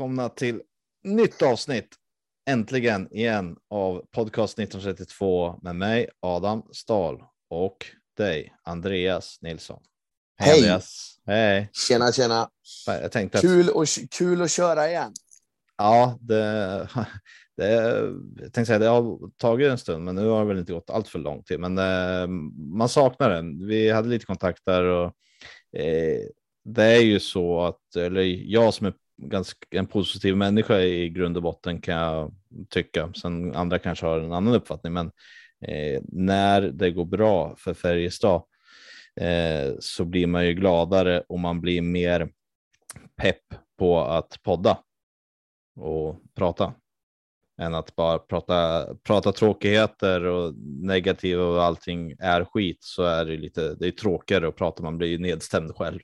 Välkomna till nytt avsnitt. Äntligen igen av podcast 1932 med mig Adam Stahl och dig Andreas Nilsson. Hej! Andreas. Hej! Tjena, tjena. Jag tänkte att, Kul, och, kul att köra igen. ja, det, det, jag tänkte säga, det har tagit en stund, men nu har det väl inte gått allt för lång tid. Men eh, man saknar den. Vi hade lite kontakt där och eh, det är ju så att, eller jag som är ganska en positiv människa i grund och botten kan jag tycka. Sen andra kanske har en annan uppfattning, men eh, när det går bra för Färjestad eh, så blir man ju gladare och man blir mer pepp på att podda och prata än att bara prata, prata tråkigheter och negativa och allting är skit så är det lite, det är tråkigare att prata, man blir ju nedstämd själv.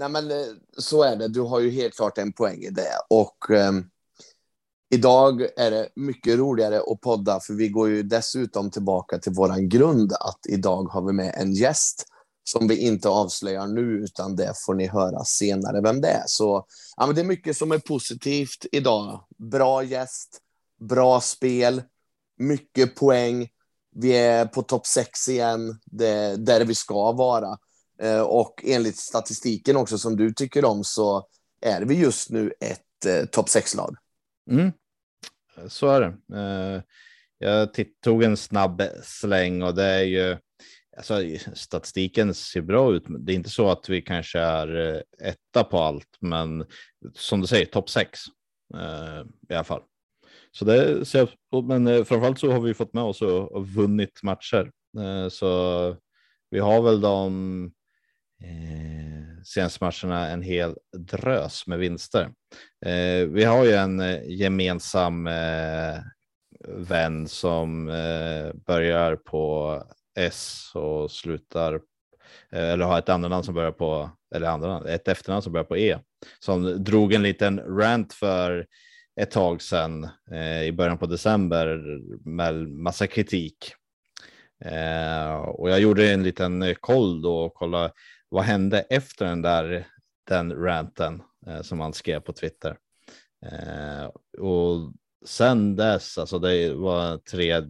Nej, men eh, så är det. Du har ju helt klart en poäng i det. Och eh, idag är det mycket roligare att podda, för vi går ju dessutom tillbaka till våran grund att idag har vi med en gäst som vi inte avslöjar nu, utan det får ni höra senare vem det är. Så ja, men det är mycket som är positivt idag. Bra gäst, bra spel, mycket poäng. Vi är på topp sex igen, det, där vi ska vara. Eh, och enligt statistiken också som du tycker om så är vi just nu ett eh, topp sex-lag. Mm. Så är det. Eh, jag tog en snabb släng och det är ju alltså, statistiken ser bra ut. Det är inte så att vi kanske är eh, etta på allt, men som du säger, topp sex eh, i alla fall. Så det ser men eh, framförallt så har vi fått med oss och, och vunnit matcher. Eh, så vi har väl de eh, senaste matcherna en hel drös med vinster. Eh, vi har ju en eh, gemensam eh, vän som eh, börjar på S och slutar eh, eller har ett andra namn som börjar på eller andra ett efternamn som börjar på E som drog en liten rant för ett tag sedan eh, i början på december med massa kritik. Eh, och jag gjorde en liten koll då och kolla vad hände efter den där den ranten eh, som han skrev på Twitter. Eh, och sen dess, alltså det var tre,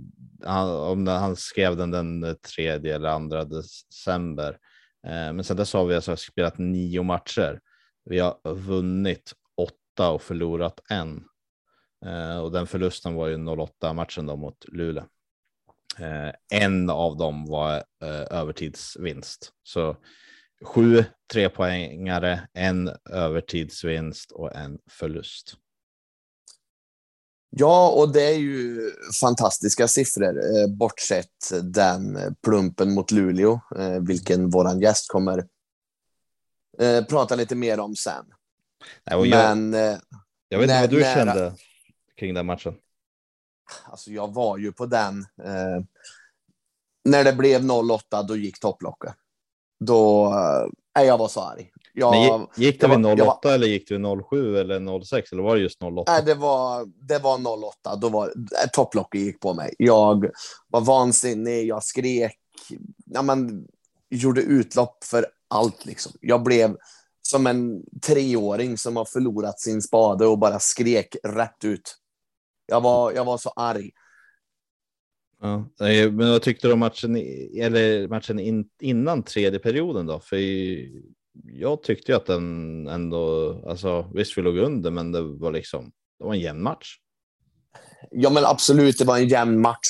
han, om han skrev den den tredje eller andra december. Eh, men sen dess har vi alltså spelat nio matcher. Vi har vunnit åtta och förlorat en. Eh, och den förlusten var ju 08 matchen då mot Luleå. Eh, en av dem var eh, övertidsvinst. Så sju trepoängare, en övertidsvinst och en förlust. Ja, och det är ju fantastiska siffror, eh, bortsett den plumpen mot Luleå, eh, vilken våran gäst kommer eh, prata lite mer om sen. Nej, jag, Men jag vet inte vad du nära- kände kring den matchen. alltså, jag var ju på den. När det blev 08, då gick topplocket. Då, eh, jag var så arg. Jag, Men gick, det vid var- jag 08 eller gick det vid 07 eller 06 eller var det just 08? Nej, det var, det var 08. Då var eh, topplocket gick på mig. Jag var vansinnig, jag skrek. Ja, men, gjorde utlopp för allt. Liksom. Jag blev som en treåring som har förlorat sin spade och bara skrek rätt ut. Jag var, jag var så arg. Ja. Men vad tyckte du om matchen, eller matchen in, innan tredje perioden då? För jag tyckte ju att den ändå, alltså visst vi låg under, men det var liksom, det var en jämn match. Ja, men absolut, det var en jämn match.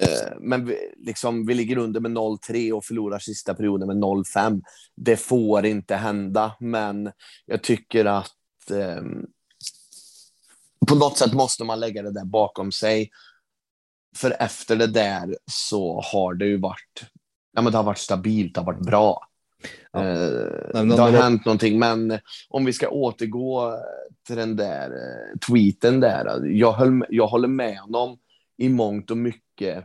Eh, men vi, liksom, vi ligger under med 0-3 och förlorar sista perioden med 0-5. Det får inte hända, men jag tycker att eh, på något sätt måste man lägga det där bakom sig. För efter det där så har det ju varit, ja, men det har varit stabilt, det har varit bra. Ja. Eh, det har hänt någonting, men om vi ska återgå till den där eh, tweeten där. Jag, höll, jag håller med honom i mångt och mycket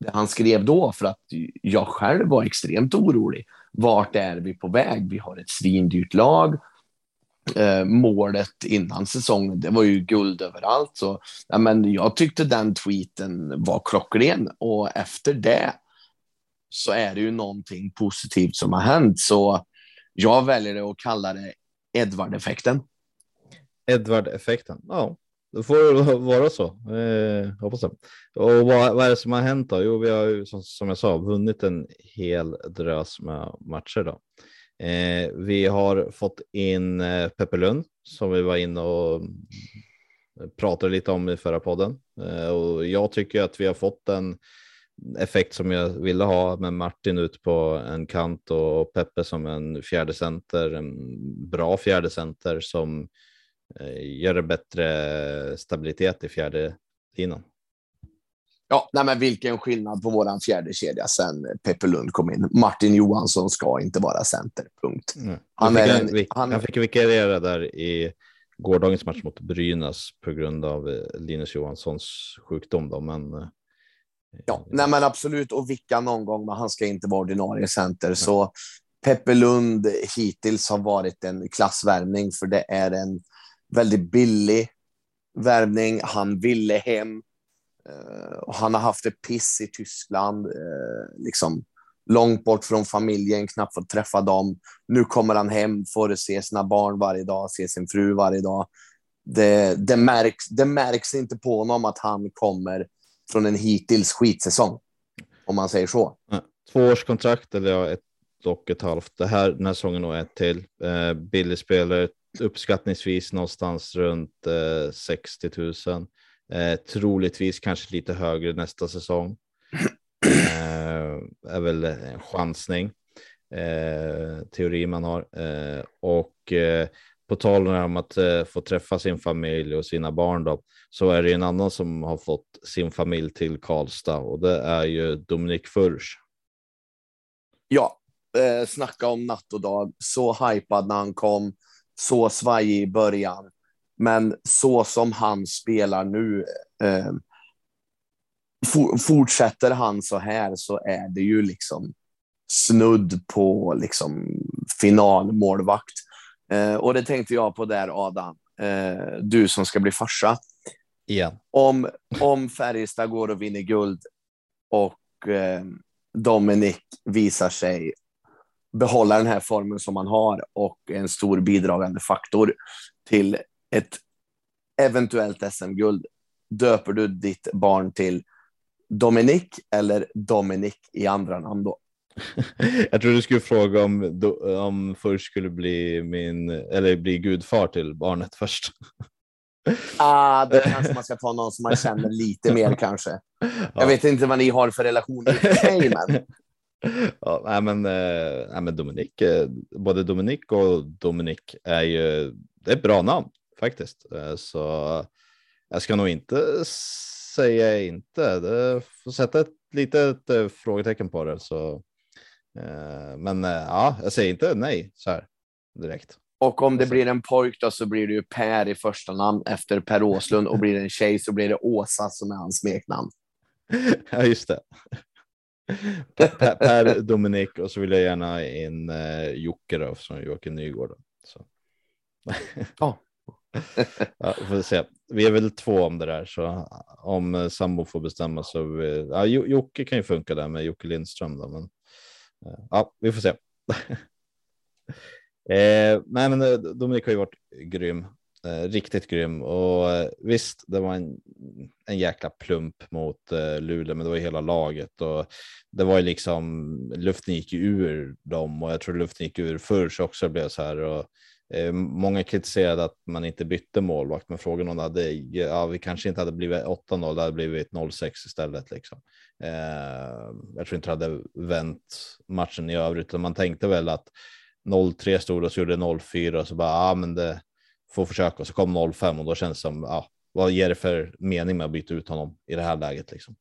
det han skrev då, för att jag själv var extremt orolig. Vart är vi på väg? Vi har ett svindyrt lag. Eh, målet innan säsongen, det var ju guld överallt. Så, ja, men jag tyckte den tweeten var klockren och efter det så är det ju någonting positivt som har hänt. Så jag väljer att kalla det Edvard-effekten. Edvard-effekten, ja. Det får vara så. Eh, hoppas det. Och vad, vad, är det som har hänt då? Jo, vi har ju som, som jag sa vunnit en hel drös med matcher då. Eh, vi har fått in eh, Peppe Lund som vi var inne och eh, pratade lite om i förra podden. Eh, och jag tycker att vi har fått en effekt som jag ville ha med Martin ut på en kant och Peppe som en fjärde center, en bra fjärde center som eh, gör det bättre stabilitet i fjärde linan. Ja, nej men vilken skillnad på våran fjärde kedja sen Peppe Lund kom in. Martin Johansson ska inte vara center, punkt. Mm. Han, fick en, han, han fick vikariera där i gårdagens match mot Brynäs på grund av eh, Linus Johanssons sjukdom. Då, men, eh, ja, nej men absolut, och vicka någon gång, men han ska inte vara ordinarie center. Ja. Så Peppe Lund hittills har varit en klassvärmning, för det är en väldigt billig värvning. Han ville hem. Eh, och han har haft det piss i Tyskland. Eh, liksom långt bort från familjen, knappt fått träffa dem. Nu kommer han hem, får se sina barn varje dag, se sin fru varje dag. Det, det, märks, det märks inte på honom att han kommer från en hittills skitsäsong, om man säger så. Två års kontrakt eller ja, ett och ett halvt. Det här, den här säsongen och ett till. Eh, billig spelare, uppskattningsvis någonstans runt eh, 60 000. Eh, troligtvis kanske lite högre nästa säsong. Eh, är väl en chansning. Eh, teori man har. Eh, och eh, på tal om att eh, få träffa sin familj och sina barn då, så är det en annan som har fått sin familj till Karlstad och det är ju Dominik Furch. Ja, eh, snacka om natt och dag. Så hypad när han kom, så svajig i början. Men så som han spelar nu, eh, fortsätter han så här så är det ju liksom snudd på liksom finalmålvakt. Eh, och det tänkte jag på där Adam, eh, du som ska bli farsa. Igen. Om, om Färjestad går och vinner guld och eh, Dominic visar sig behålla den här formen som man har och en stor bidragande faktor till ett eventuellt SM-guld. Döper du ditt barn till Dominic eller Dominic i andra namn då? Jag tror du skulle fråga om, om först skulle bli min eller bli gudfar till barnet först. Ah, det kanske man ska ta någon som man känner lite mer kanske. Jag ja. vet inte vad ni har för relation i men. Ja, nej, men, äh, nej, men Dominik, äh, både Dominik och Dominik är ju, det är ett bra namn faktiskt. Äh, så jag ska nog inte säger jag inte. Det får sätta ett litet eh, frågetecken på det. Så, eh, men eh, ja, jag säger inte nej så här direkt. Och om det blir en pojk då så blir det ju Per i första namn efter Per Åslund och blir det en tjej så blir det Åsa som är hans smeknamn. ja, just det. Per, per Dominik och så vill jag gärna ha in eh, Jocke då, som Joakim Nygård. Så. ja. ja, får se. Vi är väl två om det där, så om eh, sambo får bestämma så vi, ja, Jocke kan ju funka där med Jocke Lindström då, men eh, ja, vi får se. eh, nej, men eh, Dominik har ju varit grym, eh, riktigt grym. Och eh, visst, det var en, en jäkla plump mot eh, Luleå, men det var hela laget. Och det var ju liksom luften gick ur dem. Och jag tror luften gick ur förr också blev så här. Och många kritiserade att man inte bytte målvakt, men frågan om det hade, ja, vi kanske inte hade blivit 8-0, det hade blivit 0-6 istället. Liksom. Eh, jag tror inte det hade vänt matchen i övrigt, man tänkte väl att 0-3 stod och så gjorde 0-4 och så bara, ja, men det får försöka och så kom 0-5 och då känns det som, ja, vad ger det för mening med att byta ut honom i det här läget liksom?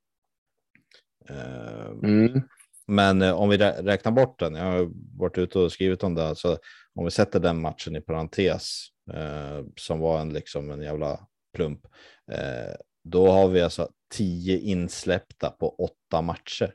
Eh, mm. Men eh, om vi räknar bort den, jag har varit ute och skrivit om det, så om vi sätter den matchen i parentes eh, som var en liksom en jävla plump. Eh, då har vi alltså tio insläppta på åtta matcher.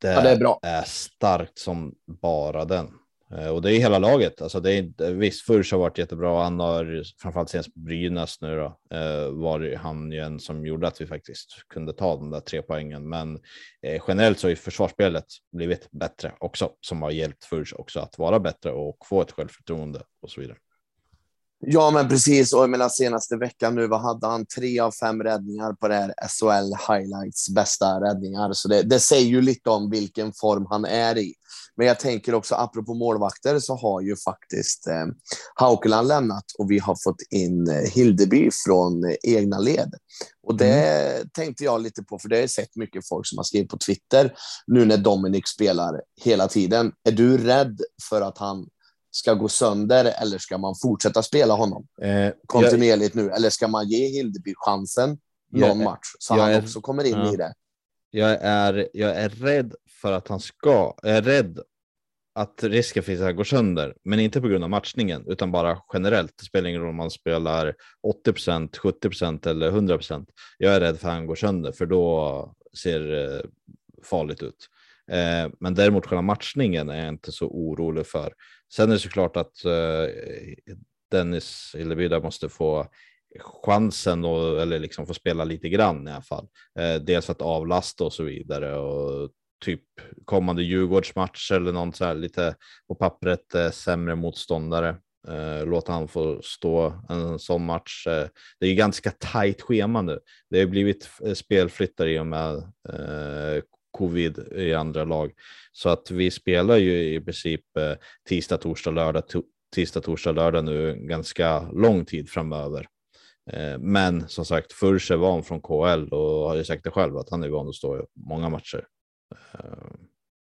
Det, ja, det är, är starkt som bara den. Eh, och det är hela laget. Alltså det är, visst, Furs har varit jättebra. Han har framförallt senast på Brynäs nu då, eh, var han ju en som gjorde att vi faktiskt kunde ta de där tre poängen. Men eh, generellt så har ju försvarsspelet blivit bättre också, som har hjälpt Furs också att vara bättre och få ett självförtroende och så vidare. Ja, men precis. Och jag menar senaste veckan nu, vad hade han? Tre av fem räddningar på det här SHL Highlights bästa räddningar. Så det, det säger ju lite om vilken form han är i. Men jag tänker också, apropå målvakter, så har ju faktiskt eh, Haukeland lämnat och vi har fått in eh, Hildeby från eh, egna led. Och det mm. tänkte jag lite på, för det har jag sett mycket folk som har skrivit på Twitter nu när Dominic spelar hela tiden. Är du rädd för att han ska gå sönder eller ska man fortsätta spela honom eh, kontinuerligt jag, nu? Eller ska man ge Hildeby chansen någon jag, match så han är, också kommer in ja, i det? Jag är, jag är rädd för att han ska, jag är rädd att risken finns att han går sönder, men inte på grund av matchningen utan bara generellt. Det spelar ingen roll om man spelar 80% 70% eller 100% Jag är rädd för att han går sönder för då ser det farligt ut. Eh, men däremot själva matchningen är jag inte så orolig för. Sen är det såklart att eh, Dennis Hilleby måste få chansen och, eller liksom få spela lite grann i alla fall. Eh, dels för att avlasta och så vidare och typ kommande Djurgårdsmatch eller något så här lite på pappret eh, sämre motståndare. Eh, låta han få stå en sån match. Eh, det är ju ganska tajt schema nu. Det har blivit eh, spelflyttar i och med eh, covid i andra lag. Så att vi spelar ju i princip eh, tisdag, torsdag, lördag, tisdag, torsdag, lördag nu ganska lång tid framöver. Eh, men som sagt, Furch är van från KL och har ju sagt det själv att han är van att stå i många matcher. Eh,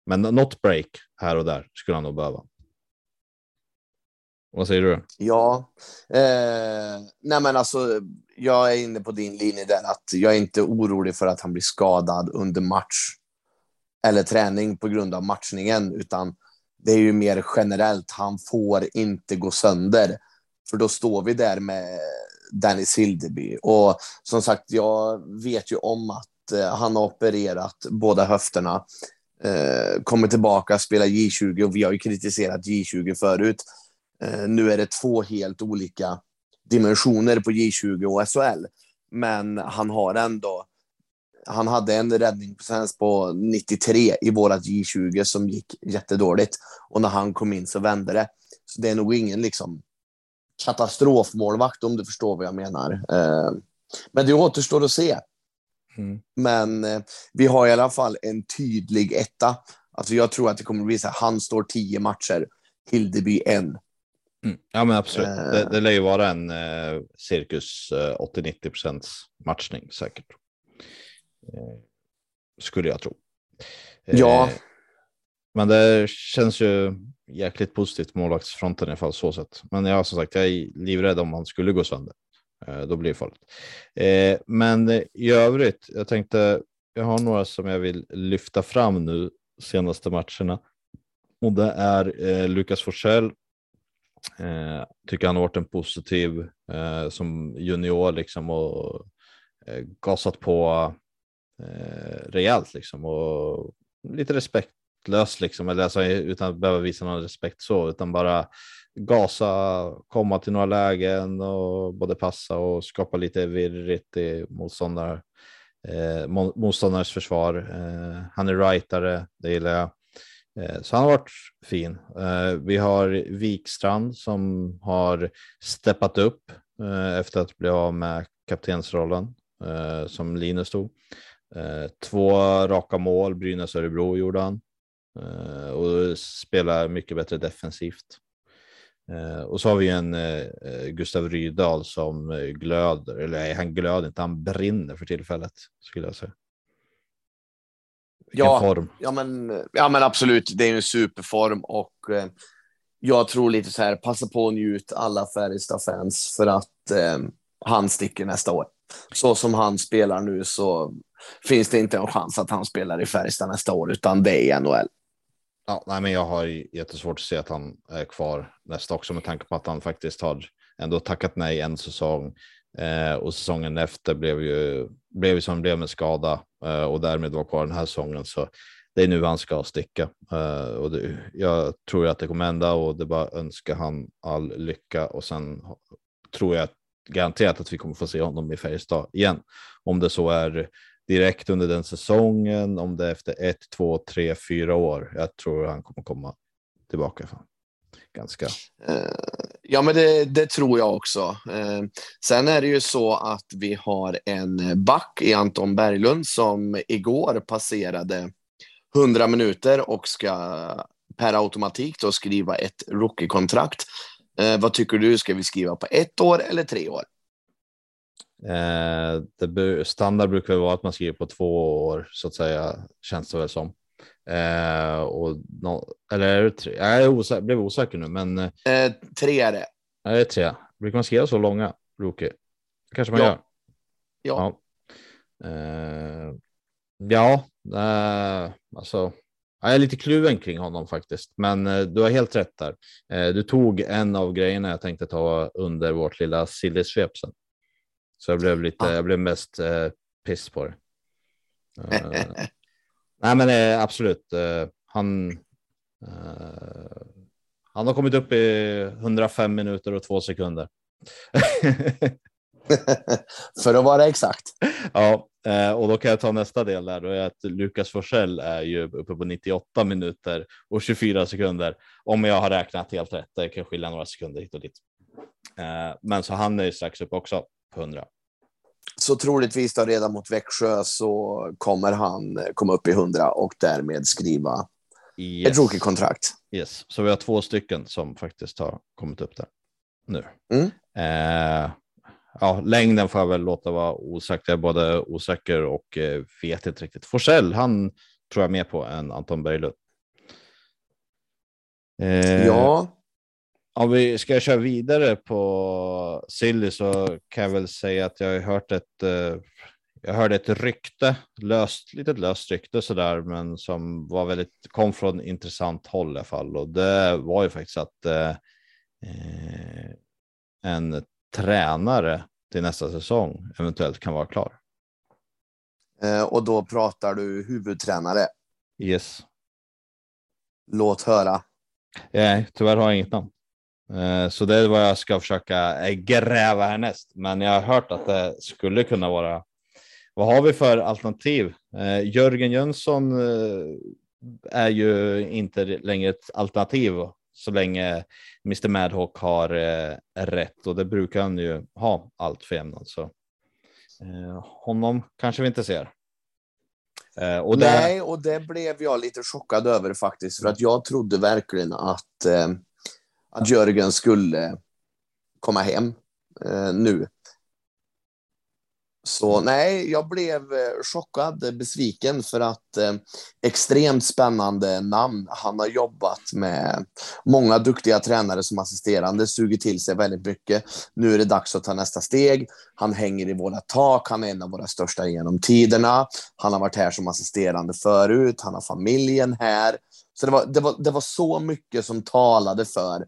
men något break här och där skulle han nog behöva. Vad säger du? Ja, eh, nej men alltså, jag är inne på din linje där att jag är inte orolig för att han blir skadad under match eller träning på grund av matchningen, utan det är ju mer generellt. Han får inte gå sönder, för då står vi där med Dennis Hildeby. Och som sagt, jag vet ju om att eh, han har opererat båda höfterna, eh, kommer tillbaka, spelar J20 och vi har ju kritiserat J20 förut. Eh, nu är det två helt olika dimensioner på J20 och SHL, men han har ändå han hade en räddningsprocent på 93 i vårat J20 som gick jättedåligt. Och när han kom in så vände det. Så det är nog ingen liksom katastrofmålvakt om du förstår vad jag menar. Eh, men det återstår att se. Mm. Men eh, vi har i alla fall en tydlig etta. Alltså jag tror att det kommer att bli så här, han står tio matcher, Hildeby en. Mm. Ja men absolut, uh, det, det lär ju vara en eh, cirkus eh, 80-90 procents matchning säkert. Eh, skulle jag tro. Ja. Men det känns ju jäkligt positivt målvaktsfronten i alla fall så sätt. Men jag som sagt, jag är livrädd om han skulle gå sönder. Eh, då blir det farligt. Eh, men i övrigt, jag tänkte, jag har några som jag vill lyfta fram nu senaste matcherna. Och det är eh, Lukas Forsell. Eh, tycker han har varit en positiv eh, som junior liksom och eh, gasat på eh, rejält liksom och lite respektlöst liksom, eller alltså, utan att behöva visa någon respekt så, utan bara gasa, komma till några lägen och både passa och skapa lite virrigt i motståndare, eh, motståndares försvar. Eh, han är rightare, det gillar jag. Eh, så han har varit fin. Eh, vi har Wikstrand som har steppat upp eh, efter att bli av med kaptensrollen eh, som Linus tog. Eh, två raka mål, Brynäs-Örebro gjorde han. Eh, och spelar mycket bättre defensivt. Eh, och så har vi en Gustav Rydahl som glöder, eller han glöder inte, han brinner för tillfället skulle jag säga. Vilken ja, form. Ja, men, ja, men absolut. Det är en superform och jag tror lite så här, passa på och njut alla Färjestad-fans för att eh, han sticker nästa år. Så som han spelar nu så finns det inte en chans att han spelar i Färjestad nästa år, utan det är NHL. Ja, nej, men jag har jättesvårt att se att han är kvar nästa också med tanke på att han faktiskt har ändå tackat nej en säsong eh, och säsongen efter blev ju blev ju som blev med skada eh, och därmed var kvar den här säsongen. Så det är nu han ska sticka eh, och det, jag tror att det kommer hända och det bara önskar han all lycka och sen tror jag att garanterat att vi kommer få se honom i Färjestad igen. Om det så är direkt under den säsongen, om det är efter ett, två, tre, fyra år. Jag tror han kommer komma tillbaka. Ganska. Eh, ja, men det, det, tror jag också. Eh, sen är det ju så att vi har en back i Anton Berglund som igår passerade 100 minuter och ska per automatik då skriva ett rookie-kontrakt. Uh, vad tycker du? Ska vi skriva på ett år eller tre år? Eh, standard brukar vara att man skriver på två år så att säga, känns det väl som. Eh, och no, eller är det tre? Jag är osäker, blev osäker nu, men. Eh, tre är det. Är det tre? Brukar man skriva så långa rookie? kanske man ja. gör. Ja. Ja, eh, ja eh, alltså. Jag är lite kluven kring honom faktiskt, men eh, du har helt rätt där. Eh, du tog en av grejerna jag tänkte ta under vårt lilla sillesvep sen. Så jag blev lite, ja. jag blev mest eh, piss på det. Uh, nej, men eh, absolut. Uh, han. Uh, han har kommit upp i 105 minuter och två sekunder. För att vara exakt. Ja, och då kan jag ta nästa del där. Då är att Lukas Forsell är ju uppe på 98 minuter och 24 sekunder. Om jag har räknat helt rätt. Det kan skilja några sekunder hit och dit. Men så han är ju strax upp också på 100. Så troligtvis då redan mot Växjö så kommer han komma upp i 100 och därmed skriva yes. ett rookie-kontrakt. Yes, så vi har två stycken som faktiskt har kommit upp där nu. Mm. Eh, ja, längden får jag väl låta vara osäker. Jag är både osäker och eh, vet inte riktigt. Forsell, han tror jag mer på än Anton Berglund. Eh, ja, om vi ska köra vidare på Silly så kan jag väl säga att jag har hört ett. Eh, jag hörde ett rykte, löst, litet löst rykte så där, men som var väldigt kom från intressant håll i alla fall. Och det var ju faktiskt att eh, eh en tränare till nästa säsong eventuellt kan vara klar. Eh, och då pratar du huvudtränare. Yes. Låt höra. Nej, tyvärr har jag inget namn. Eh, så det är vad jag ska försöka eh, gräva härnäst. Men jag har hört att det skulle kunna vara. Vad har vi för alternativ? Jörgen Jönsson är ju inte längre ett alternativ så länge Mr Madhawk har eh, rätt och det brukar han ju ha allt för jämnat. Så eh, honom kanske vi inte ser. Eh, och Nej, och det blev jag lite chockad över faktiskt, för att jag trodde verkligen att att Jörgen skulle komma hem eh, nu. Så nej, jag blev eh, chockad, besviken för att eh, extremt spännande namn. Han har jobbat med många duktiga tränare som assisterande, sugit till sig väldigt mycket. Nu är det dags att ta nästa steg. Han hänger i våra tak, han är en av våra största genom tiderna. Han har varit här som assisterande förut, han har familjen här. Så det var, det var, det var så mycket som talade för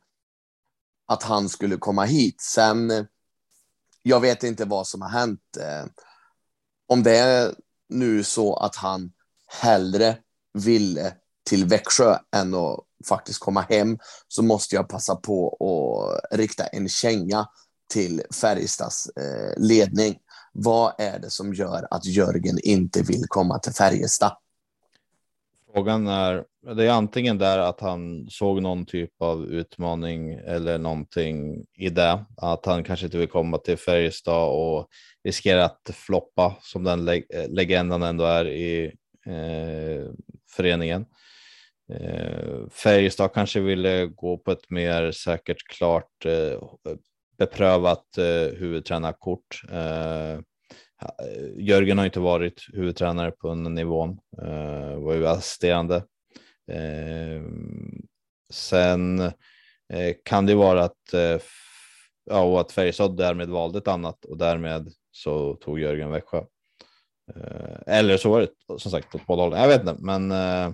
att han skulle komma hit. Sen, jag vet inte vad som har hänt. Eh, om det är nu så att han hellre ville till Växjö än att faktiskt komma hem så måste jag passa på att rikta en känga till Färjestads eh, ledning. Vad är det som gör att Jörgen inte vill komma till Färjestad? Frågan är, det är antingen där att han såg någon typ av utmaning eller någonting i det, att han kanske inte vill komma till Färjestad och riskera att floppa som den leg legenden ändå är i eh, föreningen. Eh, Färjestad kanske ville gå på ett mer säkert, klart, eh, beprövat eh, huvudtränarkort. Eh, Eh, Jörgen har inte varit huvudtränare på den nivån, eh, var ju assisterande. Eh, sen eh, kan det vara att, eh, ja, och att Färjestad därmed valde ett annat och därmed så tog Jörgen Växjö. Eh, eller så var det som sagt åt båda hållen. Jag vet inte, men eh,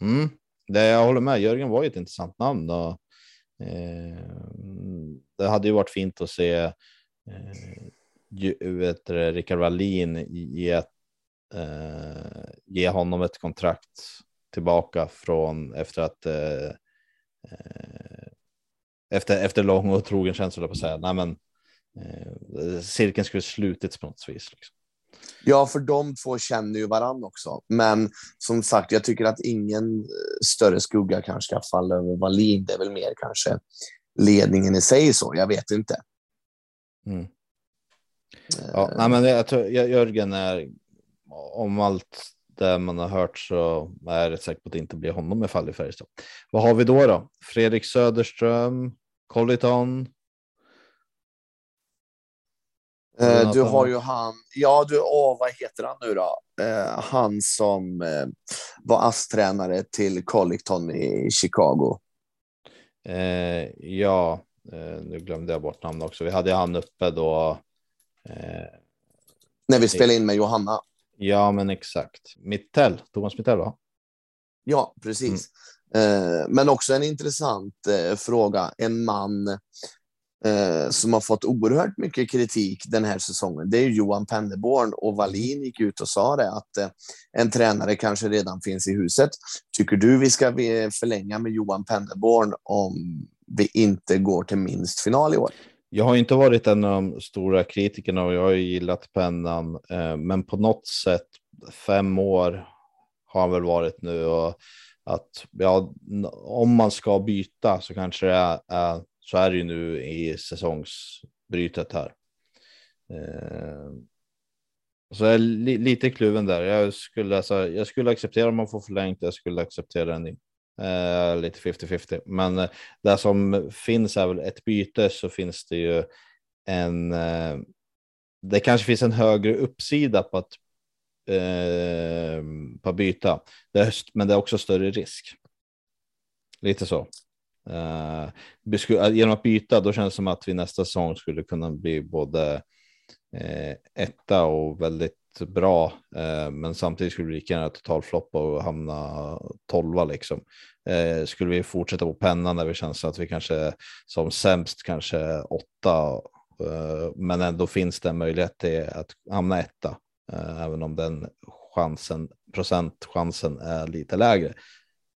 mm, det, jag håller med. Jörgen var ju ett intressant namn och eh, det hade ju varit fint att se eh, vet Rickard Wallin ge, eh, ge honom ett kontrakt tillbaka från efter att eh, eh, efter, efter lång och trogen känsla på att säga. Nej, men, eh, cirkeln skulle slutits på något vis. Liksom. Ja, för de två känner ju varandra också. Men som sagt, jag tycker att ingen större skugga kanske ska falla över Wallin. Det är väl mer kanske ledningen i sig så. Jag vet inte. Mm. Ja, nej, men jag tror Jörgen är om allt det man har hört så är jag rätt säker på att det inte blir honom i fall i Färjestad. Vad har vi då då? Fredrik Söderström, Colliton. Eh, du har ju han, ja du, åh, vad heter han nu då? Eh, han som eh, var ASS-tränare till Colliton i Chicago. Eh, ja, eh, nu glömde jag bort namnet också. Vi hade han uppe då. Eh, När vi spelade in med Johanna. Ja, men exakt. Mittell, Thomas Mittell va? Ja, precis. Mm. men också en intressant fråga. En man eh, som har fått oerhört mycket kritik den här säsongen, det är Johan Penneborn och Wallin gick ut och sa det att eh, en tränare kanske redan finns i huset. Tycker du vi ska förlänga med Johan Penneborn om vi inte går till minst final i år? Jag har inte varit en av de stora kritikerna och jag har gillat pennan, eh, men på något sätt fem år har han väl varit nu och att ja, om man ska byta så kanske det är, är så är det ju nu i säsongsbrytet här. Eh, så jag är li lite kluven där. Jag skulle, alltså, jag skulle acceptera om man får förlängt. Jag skulle acceptera en eh, lite 50-50. Men eh, det som finns är väl ett byte så finns det ju en. Eh, det kanske finns en högre uppsida på att eh, på att byta, det är, men det är också större risk. Lite så. Eh, eh, genom att byta, då känns det som att vi nästa säsong skulle kunna bli både eh, etta och väldigt bra, men samtidigt skulle vi lika gärna totalfloppa och hamna tolva liksom. Uh, skulle vi fortsätta på pennan där vi känns att vi kanske som sämst kanske åtta, men ändå finns det en möjlighet till att hamna etta, även om den chansen, procentchansen är lite lägre.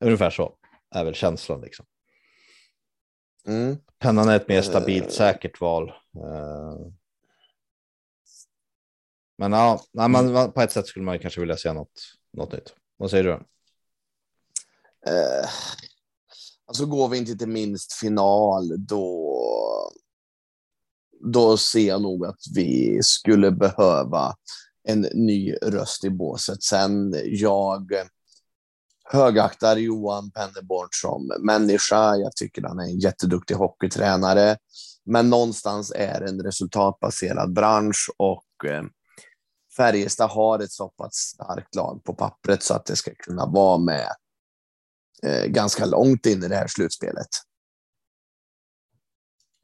Ungefär så är väl känslan liksom. Mm. Pennan är ett mer stabilt, uh, säkert val. Uh, men ja, nej, man, på ett sätt skulle man kanske vilja se något, något nytt. Vad säger du? Eh, alltså går vi inte till minst final, då, då ser jag nog att vi skulle behöva en ny röst i båset. Sen jag högaktar Johan Penneborn som människa. Jag tycker han är en jätteduktig hockeytränare. Men någonstans är det en resultatbaserad bransch och eh, Färjestad har ett så pass starkt lag på pappret så att det ska kunna vara med eh, ganska långt in i det här slutspelet.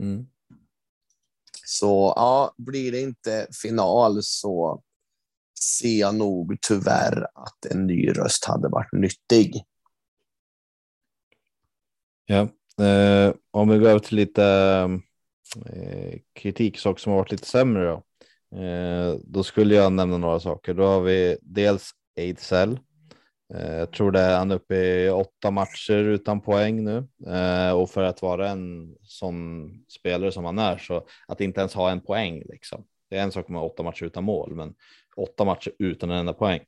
Mm. Så ja, blir det inte final så ser jag nog tyvärr att en ny röst hade varit nyttig. Ja, eh, om vi går över till lite eh, kritik, saker som har varit lite sämre då. Eh, då skulle jag nämna några saker. Då har vi dels Ejdsell. Eh, jag tror det är han uppe i åtta matcher utan poäng nu eh, och för att vara en sån spelare som han är så att inte ens ha en poäng liksom. Det är en sak med åtta matcher utan mål, men åtta matcher utan en enda poäng.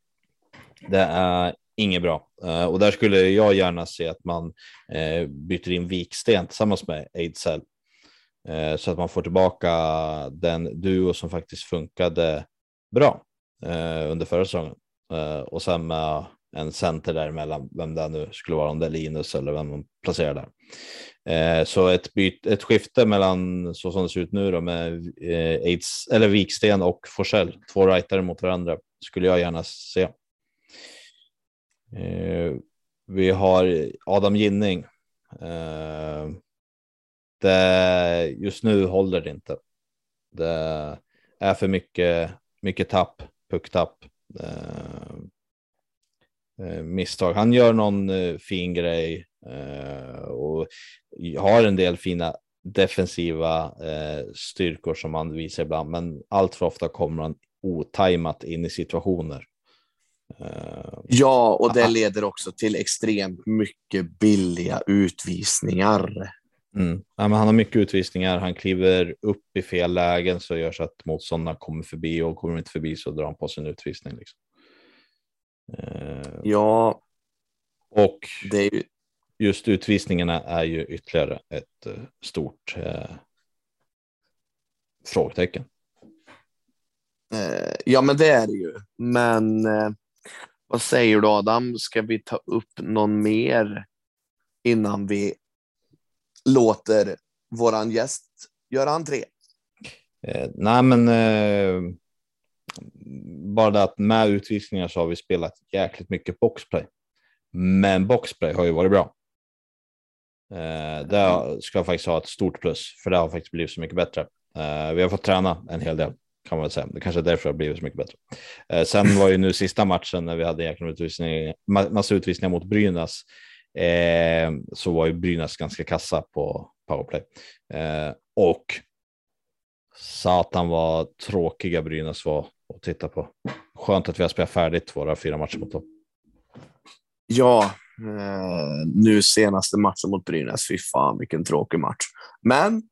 Det är inget bra eh, och där skulle jag gärna se att man byter in Viksten tillsammans med Ejdsell så att man får tillbaka den duo som faktiskt funkade bra under förra säsongen och sen med en center däremellan, vem det nu skulle vara, om det är Linus eller vem man placerar där. Eh, så ett, byt, ett skifte mellan så som det ser ut nu då med eh, Aids, eller Viksten och Forsell, två rightare mot varandra, skulle jag gärna se. Eh, vi har Adam Ginning. Eh, det, just nu håller det inte. Det är för mycket, mycket tapp, pucktapp. Eh, eh, misstag. Han gör någon eh, fin grej Eh, och har en del fina defensiva eh, styrkor som han visar ibland, men allt för ofta kommer han otajmat in i situationer. Eh, Ja, och det leder också till extremt mycket billiga utvisningar. Mm. Ja, men han har mycket utvisningar. Han kliver upp i fel lägen så gör så att motståndarna kommer förbi och kommer inte förbi så drar han på sin utvisning. Liksom. Eh, Ja, och det är ju... just utvisningarna är ju ytterligare ett eh, stort eh, frågetecken. Eh, ja, men det är det ju. Men vad säger du Adam? Ska vi ta upp någon mer innan vi låter våran gäst göra entré? Eh, nej, men eh, bara det att med utvisningar så har vi spelat jäkligt mycket boxplay. Men boxplay har ju varit bra. Eh, det ska jag faktiskt ha ett stort plus, för det har faktiskt blivit så mycket bättre. Eh, vi har fått träna en hel del kan man väl säga. Det kanske är därför det har blivit så mycket bättre. Eh, sen var ju nu sista matchen när vi hade jäkla utvisning, ma- massa utvisningar mot Brynäs. Eh, så var ju Brynäs ganska kassa på powerplay. Eh, och satan vad tråkiga Brynäs var att titta på. Skönt att vi har spelat färdigt våra fyra matcher mot dem. Ja, eh, nu senaste matchen mot Brynäs. Fy fan vilken tråkig match. Men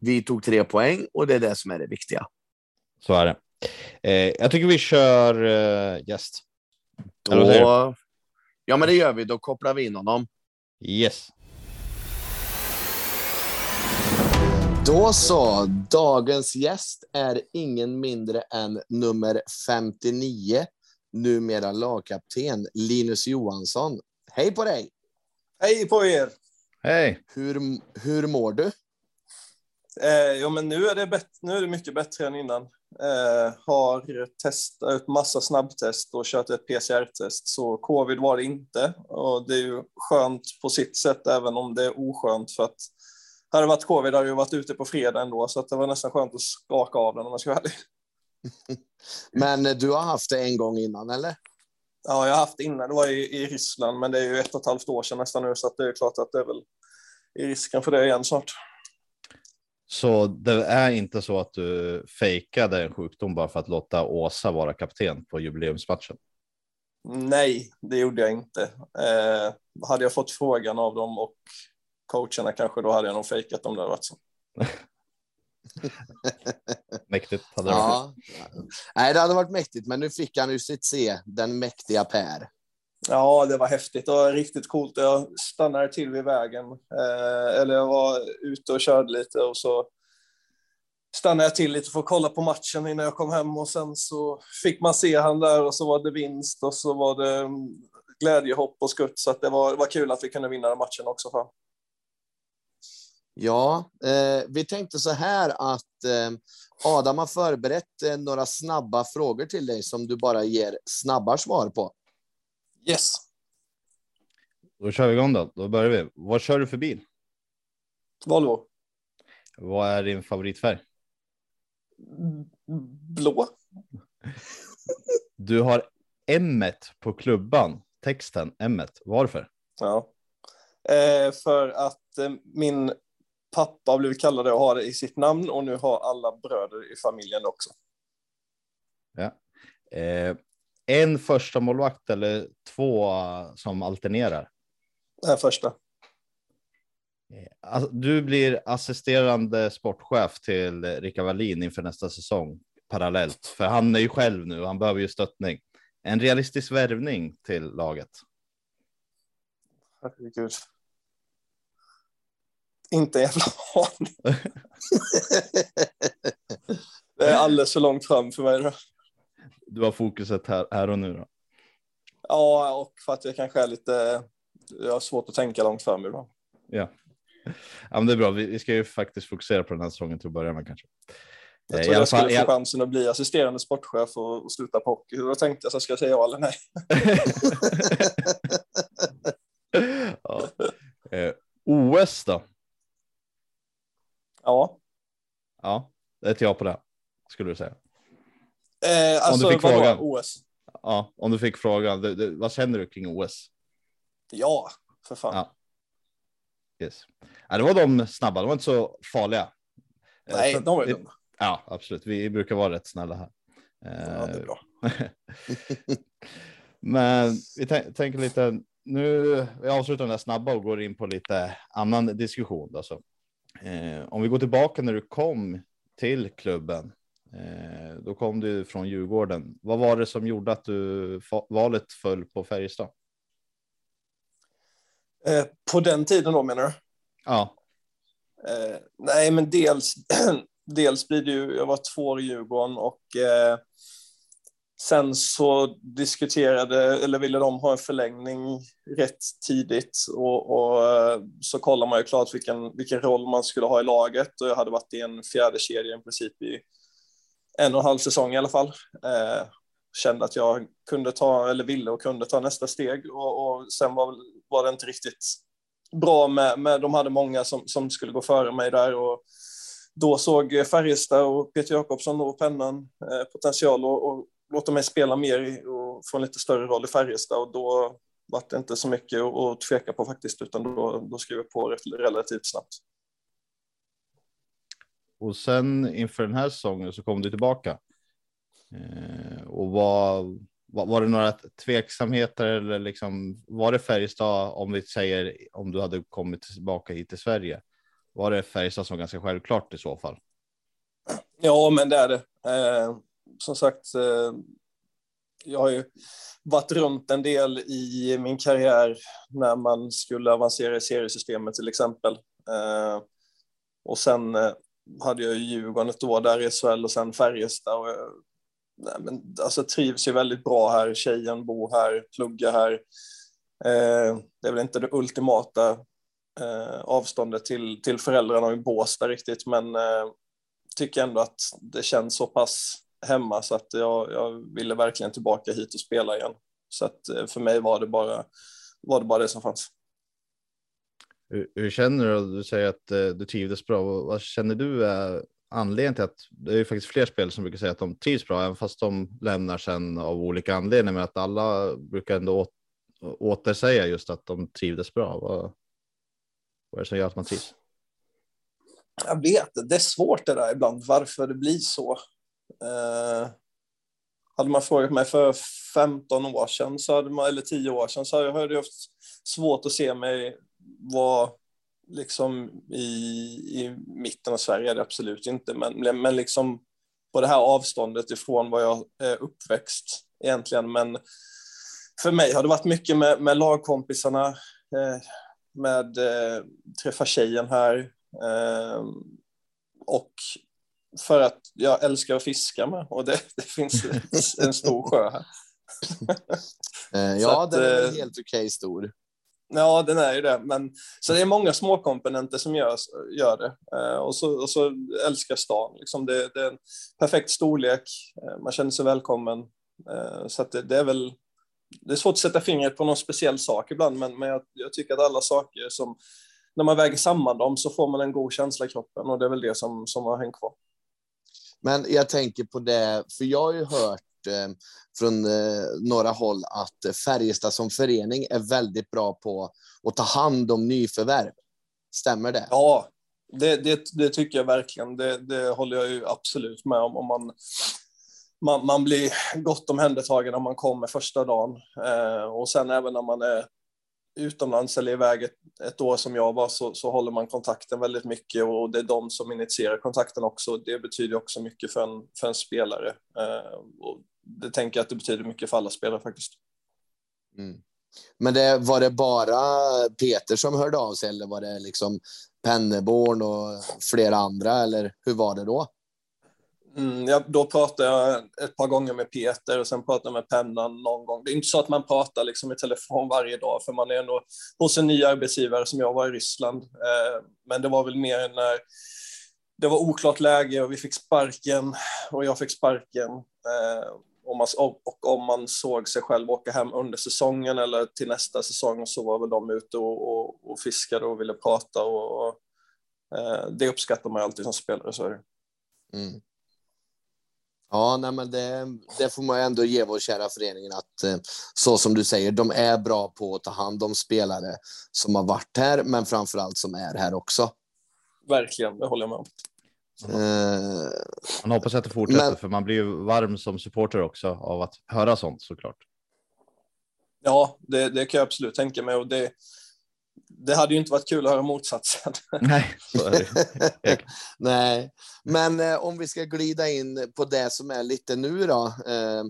vi tog tre poäng och det är det som är det viktiga. Så är det. Eh, jag tycker vi kör eh, gäst. Då... Ja, men det gör vi. Då kopplar vi in honom. Yes. Då så. Dagens gäst är ingen mindre än nummer 59, numera lagkapten Linus Johansson. Hej på dig! Hej på er! Hej. Hur, hur mår du? Eh, ja, men nu är, det bättre, nu är det mycket bättre än innan. Eh, har testat ut massa snabbtest och kört ett PCR-test, så covid var det inte. Och det är ju skönt på sitt sätt, även om det är oskönt. För att hade det varit covid hade jag varit ute på fredag ändå, så att det var nästan skönt att skaka av den om jag ska vara ärlig. Men eh, du har haft det en gång innan, eller? Ja, jag har haft det innan, det var i, i Ryssland, men det är ju ett och ett halvt år sedan nästan nu, så att det är klart att det är väl i risken för det igen snart. Så det är inte så att du fejkade en sjukdom bara för att låta Åsa vara kapten på jubileumsmatchen? Nej, det gjorde jag inte. Eh, hade jag fått frågan av dem och coacherna kanske, då hade jag nog fejkat om det hade varit så. Mäktigt hade det varit. Ja. Nej, det hade varit mäktigt, men nu fick han ju sitt se, den mäktiga Per. Ja, det var häftigt. Det var riktigt coolt. Jag stannade till vid vägen, eh, eller jag var ute och körde lite och så stannade jag till lite för att kolla på matchen innan jag kom hem och sen så fick man se han där och så var det vinst och så var det mm, glädjehopp och skutt så att det var, det var kul att vi kunde vinna den matchen också. Fan. Ja, eh, vi tänkte så här att eh, Adam har förberett eh, några snabba frågor till dig som du bara ger snabba svar på. Yes. Då kör vi igång då. Då börjar vi. Vad kör du för bil? Volvo. Vad är din favoritfärg? Blå. Du har M på klubban. Texten M. Varför? Ja. Eh, för att eh, min pappa har blivit kallad och har det i sitt namn och nu har alla bröder i familjen också. Eh, en första målvakt eller två eh, som alternerar? Det här första. Eh, Alltså, du blir assisterande sportchef till Rickard Wallin inför nästa säsong parallellt, för han är ju själv nu. Han behöver ju stöttning. En realistisk värvning till laget. Herregud. Inte en jävla aning. Det är alldeles för långt fram för mig. Då. Du har fokuset här, här och nu. Då. Ja, och för att jag kanske är lite... Jag har svårt att tänka långt fram ibland. Ja. ja, men det är bra. Vi, vi ska ju faktiskt fokusera på den här säsongen till att börja med kanske. Jag Eh, alla jag skulle få chansen att bli assisterande sportchef och, och sluta på hockey. Då tänkte jag så ska jag säga ja eller nej. ja. eh, OS då? Ja. Ja, det är ett ja på det. Skulle du säga. Eh, alltså, fick vadå? frågan. OS? Ja, om du fick frågan. Du, du, vad känner du kring OS? Ja, för fan. Ja. Yes. Ja, det var de snabba. De var inte så farliga. Eh, nej, sen- de var ju dumma. Ja, absolut. Vi brukar vara rätt snälla här. Ja, det är Eh, bra. Men vi tänker lite nu. Vi avslutar den där snabba och går in på lite annan diskussion. Alltså. Eh, om vi går tillbaka när du kom till klubben. Eh, då kom du från Djurgården. Vad var det som gjorde att du valet föll på Färjestad? Eh, på den tiden då menar du? Ja. Eh, nej, men dels, dels blir det ju, jag var två år i Djurgården och eh, sen så diskuterade, eller ville de ha en förlängning rätt tidigt och, och eh, så kollar man ju klart vilken, vilken roll man skulle ha i laget och jag hade varit i en fjärde kedja i princip i en och en halv säsong i alla fall. Eh, kände att jag kunde ta, eller ville och kunde ta nästa steg och, och sen var, var det inte riktigt bra med, med de hade många som, som skulle gå före mig där och då såg Färjestad och Peter Jakobsson och pennan eh, potential och, och låta mig spela mer och få en lite större roll i Färjestad och då var det inte så mycket att tveka på faktiskt utan då, då skrev jag på relativt snabbt. Och sen inför den här säsongen så kom du tillbaka. Eh, och var, var, var det några tveksamheter eller liksom var det Färjestad om vi säger om du hade kommit tillbaka hit till Sverige? Var det Färjestad som ganska självklart i så fall? Ja, men det är det. Eh, som sagt, eh, jag har ju varit runt en del i min karriär när man skulle avancera i seriesystemet till exempel. Eh, och sen eh, hade jag Djurgården ett år där i SHL och sen Färjestad. Och, jag, nej, men, alltså, trivs ju väldigt bra här. Tjejen bor här, pluggar här. Det är väl inte det ultimata avståndet till, till föräldrarna i Båstad riktigt, men tycker ändå att det känns så pass hemma så att jag, jag ville verkligen tillbaka hit och spela igen. Så att eh, för mig var det bara, var det, bara det som fanns. Hur, hur känner du? Du säger att eh, du trivdes bra. Vad känner du är anledningen till att det är ju faktiskt fler spel som brukar säga att de trivs bra, även fast de lämnar sen av olika anledningar, men att alla brukar ändå återsäga just att de trivdes bra. Vad, vad är det som gör att man trivs? Jag vet det är svårt det där ibland, varför det blir så. Eh, hade man frågat mig för 15 år sedan, så hade man, eller 10 år sedan, så hade jag haft svårt att se mig vara liksom i, i mitten av Sverige, är det absolut inte, men, men liksom på det här avståndet ifrån var jag är uppväxt egentligen. Men för mig har det varit mycket med, med lagkompisarna, eh, med eh, träffa tjejen här eh, och för att jag älskar att fiska med och det, det finns en stor sjö här. Eh, ja, att, den är eh, helt okej okay, stor. Ja, den är ju det. Men, så det är många småkomponenter som gör, gör det. Eh, och, så, och så älskar stan. Liksom det, det är en perfekt storlek. Eh, man känner sig välkommen. Eh, så det, det, är väl... Det är svårt att sätta fingret på någon speciell sak ibland, men, men jag, jag, tycker att alla saker som... När man väger samman dem så får man en god känsla i kroppen och det är väl det som, som har hängt kvar. Men jag tänker på det, för jag har ju hört eh, från eh, några håll att eh, Färjestad som förening är väldigt bra på att ta hand om nyförvärv. Stämmer det? Ja, det, det, det tycker jag verkligen. Det, det, håller jag ju absolut med om. om man, man, man blir gott omhändertagen när man kommer första dagen. Eh, och sen även när man är utomlands eller iväg ett, ett år som jag var så, så håller man kontakten väldigt mycket och det är de som initierar kontakten också. Det betyder också mycket för en, för en spelare. Eh, och det tänker jag att det betyder mycket för alla spelare faktiskt. Mm. Men det, var det bara Peter som hörde av sig eller var det liksom Penneborn och flera andra eller hur var det då? Mm, ja, då pratade jag ett par gånger med Peter och sen pratade jag med Pennan någon gång. Det är inte så att man pratar liksom i telefon varje dag, för man är ändå hos en ny arbetsgivare som jag var i Ryssland. Eh, men det var väl mer när det var oklart läge och vi fick sparken och jag fick sparken. Eh, och, man, och om man såg sig själv åka hem under säsongen eller till nästa säsong så var väl de ute och, och, och fiskade och ville prata och, och eh, det uppskattar man alltid som spelare. Så är mm. Ja, nej, men det, det, får man ändå ge vår kära föreningen att eh, så som du säger, de är bra på att ta hand om spelare som har varit här, men framför allt som är här också. Verkligen, det håller jag med om. Uh, man hoppas att det fortsätter, men, för man blir ju varm som supporter också av att höra sånt såklart. Ja, det, det kan jag absolut tänka mig. Och det, det hade ju inte varit kul att höra motsatsen. Nej. Nej, men eh, om vi ska glida in på det som är lite nu då. Eh,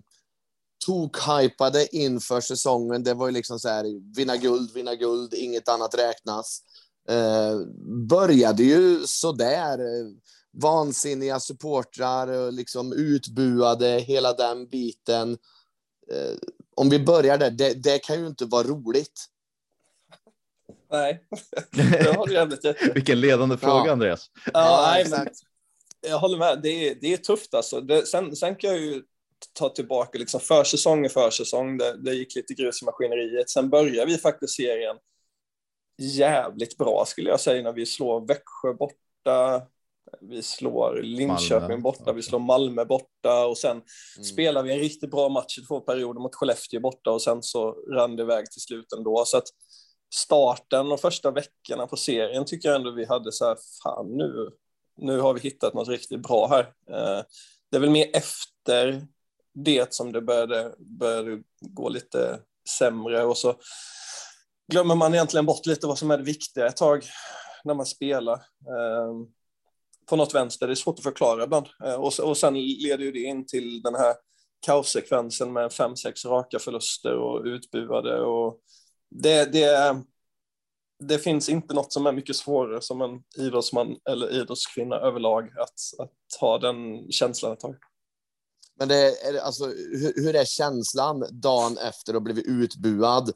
tok-hypade inför säsongen. Det var ju liksom så här, vinna guld, vinna guld, inget annat räknas. Eh, började ju så där. Eh, vansinniga supportrar, och liksom utbuade, hela den biten. Eh, om vi börjar där, det, det kan ju inte vara roligt. Nej, det har du jävligt rätt Vilken ledande fråga, Ja. Andreas. Ja, Ja, nej, exakt. men jag håller med. Det är, det är tufft alltså. Det, sen, sen kan jag ju ta tillbaka liksom försäsong och försäsong. Det, det gick lite grus i maskineriet. Sen börjar vi faktiskt serien jävligt bra skulle jag säga när vi slår Växjö borta. Vi slår Linköping Malmö. borta, vi slår Malmö borta och sen Mm. spelar vi en riktigt bra match i två perioder mot Skellefteå borta och sen så rann det iväg till slut ändå. Så att starten och första veckorna på serien tycker jag ändå vi hade så här, fan nu, nu har vi hittat något riktigt bra här. Eh, Det är väl mer efter det som det började, började gå lite sämre och så glömmer man egentligen bort lite vad som är det viktiga ett tag när man spelar. Eh, På något vänster, det är svårt att förklara ibland. Eh, Och, och sen leder ju det in till den här kaossekvensen med fem, sex raka förluster och utbuade. Och det, det, det finns inte något som är mycket svårare som en idrottsman eller idrottskvinna överlag att, att ha den känslan ett tag. Men det är, alltså, hur, hur är känslan dagen efter att ha blivit utbuad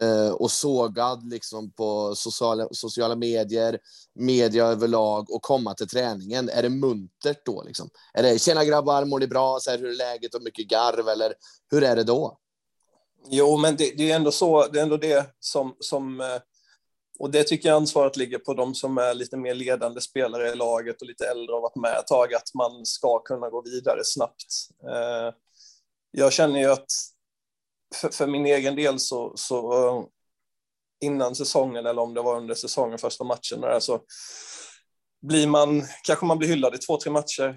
eh, och sågad liksom på sociala, sociala medier, media överlag och komma till träningen? Är det muntert då? Liksom? Är det tjena grabbar, mår ni bra? Så här, hur är läget och mycket garv? Eller hur är det då? Jo, men det, det är ändå så, det är ändå det som, som eh, och det tycker jag ansvaret ligger på de som är lite mer ledande spelare i laget och lite äldre och varit med ett tag, att man ska kunna gå vidare snabbt. Eh, jag känner ju att för, för min egen del så, så eh, innan säsongen eller om det var under säsongen, första matchen, där, så blir man, kanske man blir hyllad i två, tre matcher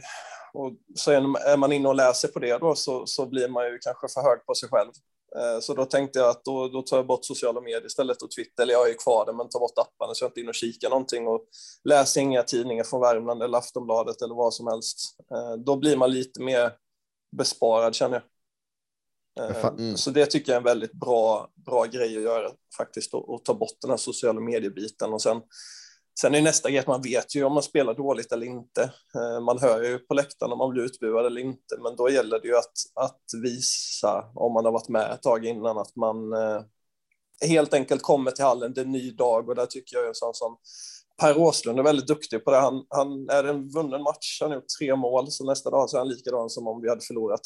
och så är är man inne och läser på det då så, så blir man ju kanske för hög på sig själv. Eh, Så då tänkte jag att då, då tar jag bort sociala medier istället och Twitter, eller jag är ju kvar där, men tar bort apparna så jag inte inne och kikar någonting och läser inga tidningar från Värmland eller Aftonbladet eller vad som helst. Eh, Då blir man lite mer besparad känner jag. Eh, mm. Så det tycker jag är en väldigt bra, bra grej att göra faktiskt, och, och ta bort den här sociala mediebiten och sen Sen är nästa grej att man vet ju om man spelar dåligt eller inte. Eh, man hör ju på läktaren om man blir utbuad eller inte, men då gäller det ju att, att visa, om man har varit med ett tag innan, att man eh, helt enkelt kommer till hallen, det är en ny dag och där tycker jag är en sån som Per Åslund är väldigt duktig på det. Han, han är en vunnen match, han har gjort tre mål, så nästa dag så är han likadan som om vi hade förlorat.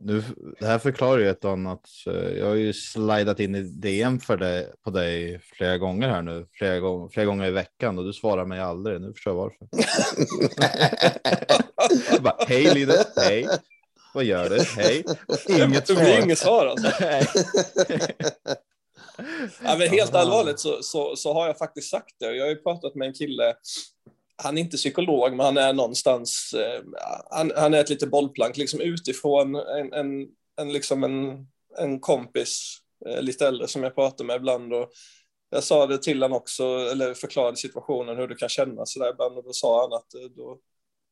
Nu, det här förklarar ju ett annat. Så Jag har ju slidat in i DM för dig, på dig flera gånger här nu, flera, gång, flera gånger i veckan och du svarar mig aldrig. Nu förstår jag varför. Jag bara, hej Linus, hej. Vad gör du? Hej. Inget det blir svar. inget svar alltså. Ja, men helt allvarligt så, så, så har jag faktiskt sagt det. Jag har ju pratat med en kille, han är inte psykolog, men han är någonstans, eh, han, han är ett litet bollplank, liksom utifrån en, en, en, liksom en, en kompis, eh, lite äldre, som jag pratar med ibland. Och jag sa det till honom också, eller förklarade situationen, hur du kan känna sådär ibland, och då sa han att eh, då,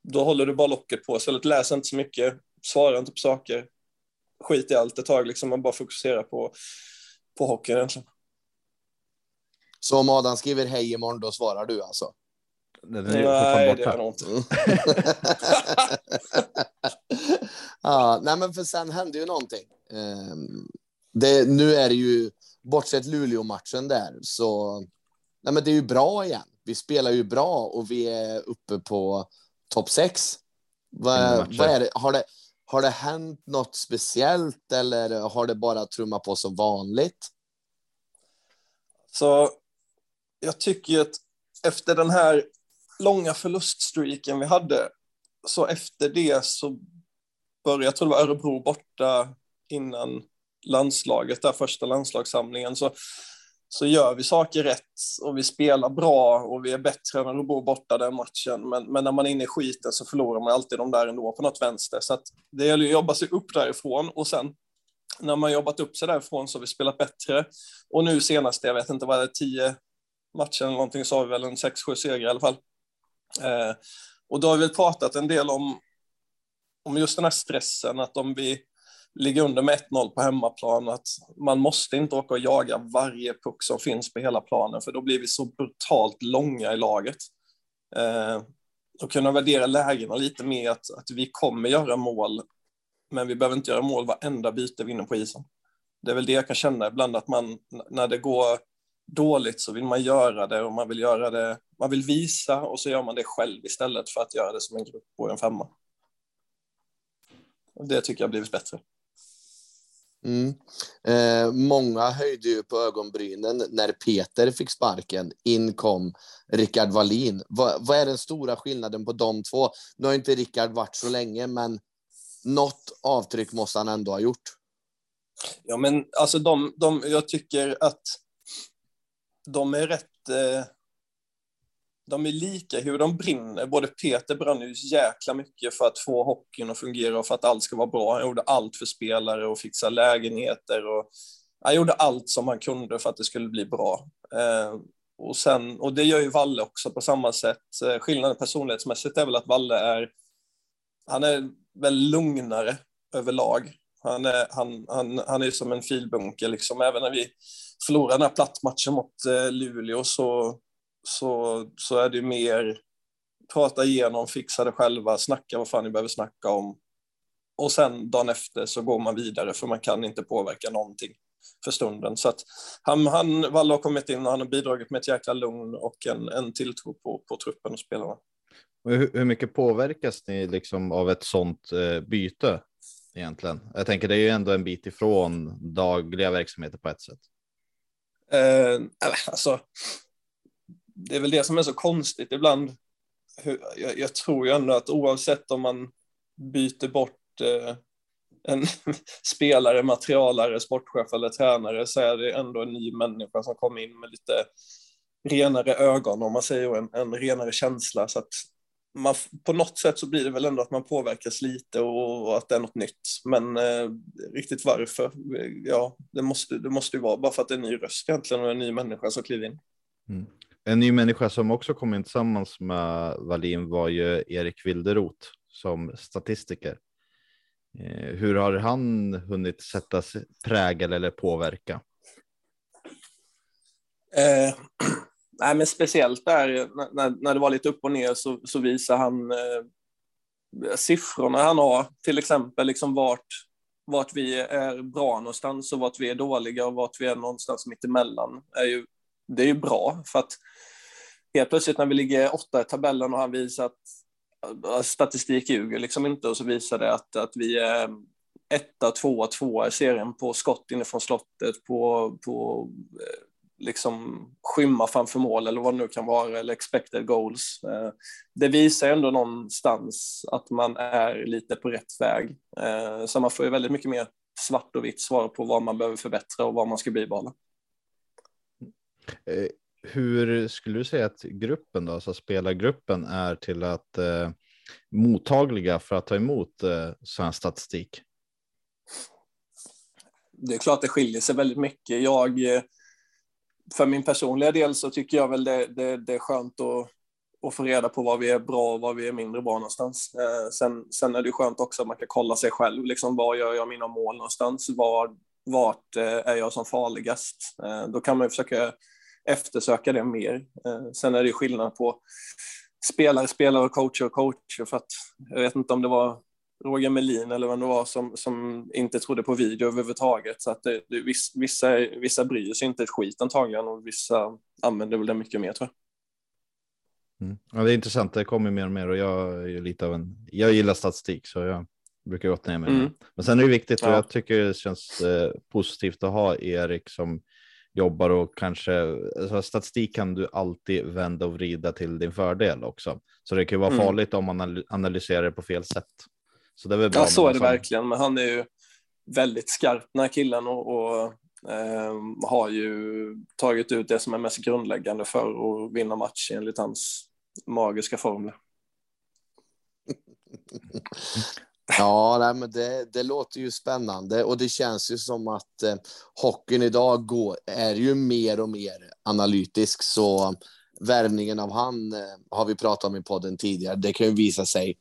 då håller du bara locket på, så läs inte så mycket, svara inte på saker, skit i allt ett tag, liksom, man bara fokuserar på, på hockeyn egentligen. Så om Adam skriver hej imorgon, då svarar du alltså? Den är Nej, det är nog inte. ja, nej, men för sen hände ju någonting. Ehm, det, nu är det ju, bortsett Luleå-matchen där, så nej, men det är ju bra igen. Vi spelar ju bra och vi är uppe på topp sex. Vad, vad är det? Har, det, har det hänt något speciellt eller har det bara trummat på som vanligt? Så jag tycker ju att efter den här långa förluststreaken vi hade, så efter det så började, jag tror det var Örebro borta innan landslaget, där första landslagssamlingen, så, så gör vi saker rätt och vi spelar bra och vi är bättre än Örebro borta den matchen. Men, men när man är inne i skiten så förlorar man alltid de där ändå på något vänster. Så att det gäller att jobba sig upp därifrån och sen när man jobbat upp sig därifrån så har vi spelat bättre. Och nu senast, jag vet inte vad det är, tio matcher eller någonting, så har vi väl en sex, sju segrar i alla fall. Eh, och då har vi pratat en del om, om just den här stressen, att om vi ligger under med 1-0 på hemmaplan, att man måste inte åka och jaga varje puck som finns på hela planen, för då blir vi så brutalt långa i laget. Eh, och kunna värdera lägena lite mer att, att vi kommer göra mål, men vi behöver inte göra mål varenda byte vi inne på isen. Det är väl det jag kan känna ibland, att man, när det går dåligt så vill man göra det och man vill göra det, man vill visa och så gör man det själv istället för att göra det som en grupp och en femma. Det tycker jag har blivit bättre. Mm. Eh, många höjde ju på ögonbrynen när Peter fick sparken. In kom Rickard Wallin. Va, vad är den stora skillnaden på de två? Nu har inte Rickard varit så länge, men något avtryck måste han ändå ha gjort. Ja, men alltså de, de, jag tycker att de är rätt... Eh, de är lika hur de brinner. Både Peter brann ju jäkla mycket för att få hockeyn att fungera och för att allt ska vara bra. Han gjorde allt för spelare och fixa lägenheter. Och, han gjorde allt som han kunde för att det skulle bli bra. Eh, och, sen, och det gör ju Valle också på samma sätt. Eh, skillnaden personlighetsmässigt är väl att Valle är, han är väl lugnare överlag. Han är, han, han, han är som en filbunke, liksom. även när vi förlorar den här plattmatchen mot eh, Luleå så, så, så är det mer prata igenom, fixa det själva, snacka vad fan ni behöver snacka om. Och sen dagen efter så går man vidare för man kan inte påverka någonting för stunden. Så att han, han Valle har kommit in och han har bidragit med ett jäkla lugn och en, en tilltro på, på truppen och spelarna. Hur, hur mycket påverkas ni liksom av ett sånt eh, byte egentligen? Jag tänker det är ju ändå en bit ifrån dagliga verksamheter på ett sätt. Eh, alltså, det är väl det som är så konstigt ibland. Jag, jag, tror ju ändå att oavsett om man byter bort eh, en spelare, materialare, sportchef eller tränare så är det ändå en ny människa som kommer in med lite renare ögon om man säger och en, en renare känsla så att man, på något sätt så blir det väl ändå att man påverkas lite och, och att det är något nytt. Men eh, riktigt varför? Ja, det måste, det måste ju vara bara för att det är en ny röst egentligen och en ny människa som kliver in. Mm. En ny människa som också kom in tillsammans med Wallin var ju Erik Wilderot som statistiker. Eh, hur har han hunnit sätta prägel eller påverka? Eh, nej, men speciellt där när, när det var lite upp och ner så, så visar han eh, siffrorna han har, till exempel liksom vart, vart vi är bra någonstans och vart vi är dåliga och vart vi är någonstans mittemellan. Är ju, det är ju bra för att helt plötsligt när vi ligger åtta i tabellen och han visar att eh, statistik ljuger liksom inte och så visar det att, att vi är etta, tvåa, tvåa i serien på skott inifrån slottet, på, på eh, liksom skymma framför mål eller vad det nu kan vara, eller expected goals. Eh, det visar ändå någonstans att man är lite på rätt väg. Eh, så man får ju väldigt mycket mer svart och vitt svar på vad man behöver förbättra och vad man ska bibehålla. Eh, hur skulle du säga att gruppen då, alltså spelargruppen är till att eh, mottagliga för att ta emot eh, sån statistik? Det är klart det skiljer sig väldigt mycket. Jag för min personliga del så tycker jag väl det, det, det är skönt att, att få reda på vad vi är bra och vad vi är mindre bra någonstans. Eh, sen, sen är det skönt också att man kan kolla sig själv, liksom var gör jag mina mål någonstans? Var, vart eh, är jag som farligast? Eh, då kan man ju försöka eftersöka det mer. Eh, sen är det skillnad på spelare, spelare och coacher och coacher för att jag vet inte om det var Roger Melin eller vem det var som, som inte trodde på video överhuvudtaget. Så att det, det, vissa, vissa bryr sig inte ett skit antagligen och vissa använder väl det mycket mer tror jag. Mm. Ja, det är intressant. Det kommer mer och mer och jag är lite av en. Jag gillar statistik så jag brukar gått ner med mm. Men sen är det viktigt och ja. jag tycker det känns eh, positivt att ha Erik som jobbar och kanske alltså statistik kan du alltid vända och vrida till din fördel också. Så det kan vara mm. farligt om man analyserar det på fel sätt. Så det är väl bra. Ja, så är det verkligen. Men han är ju väldigt skarp den här killen och, och eh, har ju tagit ut det som är mest grundläggande för att vinna match enligt hans magiska formler. Ja, nej, men det, det låter ju spännande och det känns ju som att eh, hockeyn idag går, är ju mer och mer analytisk. Så värvningen av han eh, har vi pratat om i podden tidigare. Det kan ju visa sig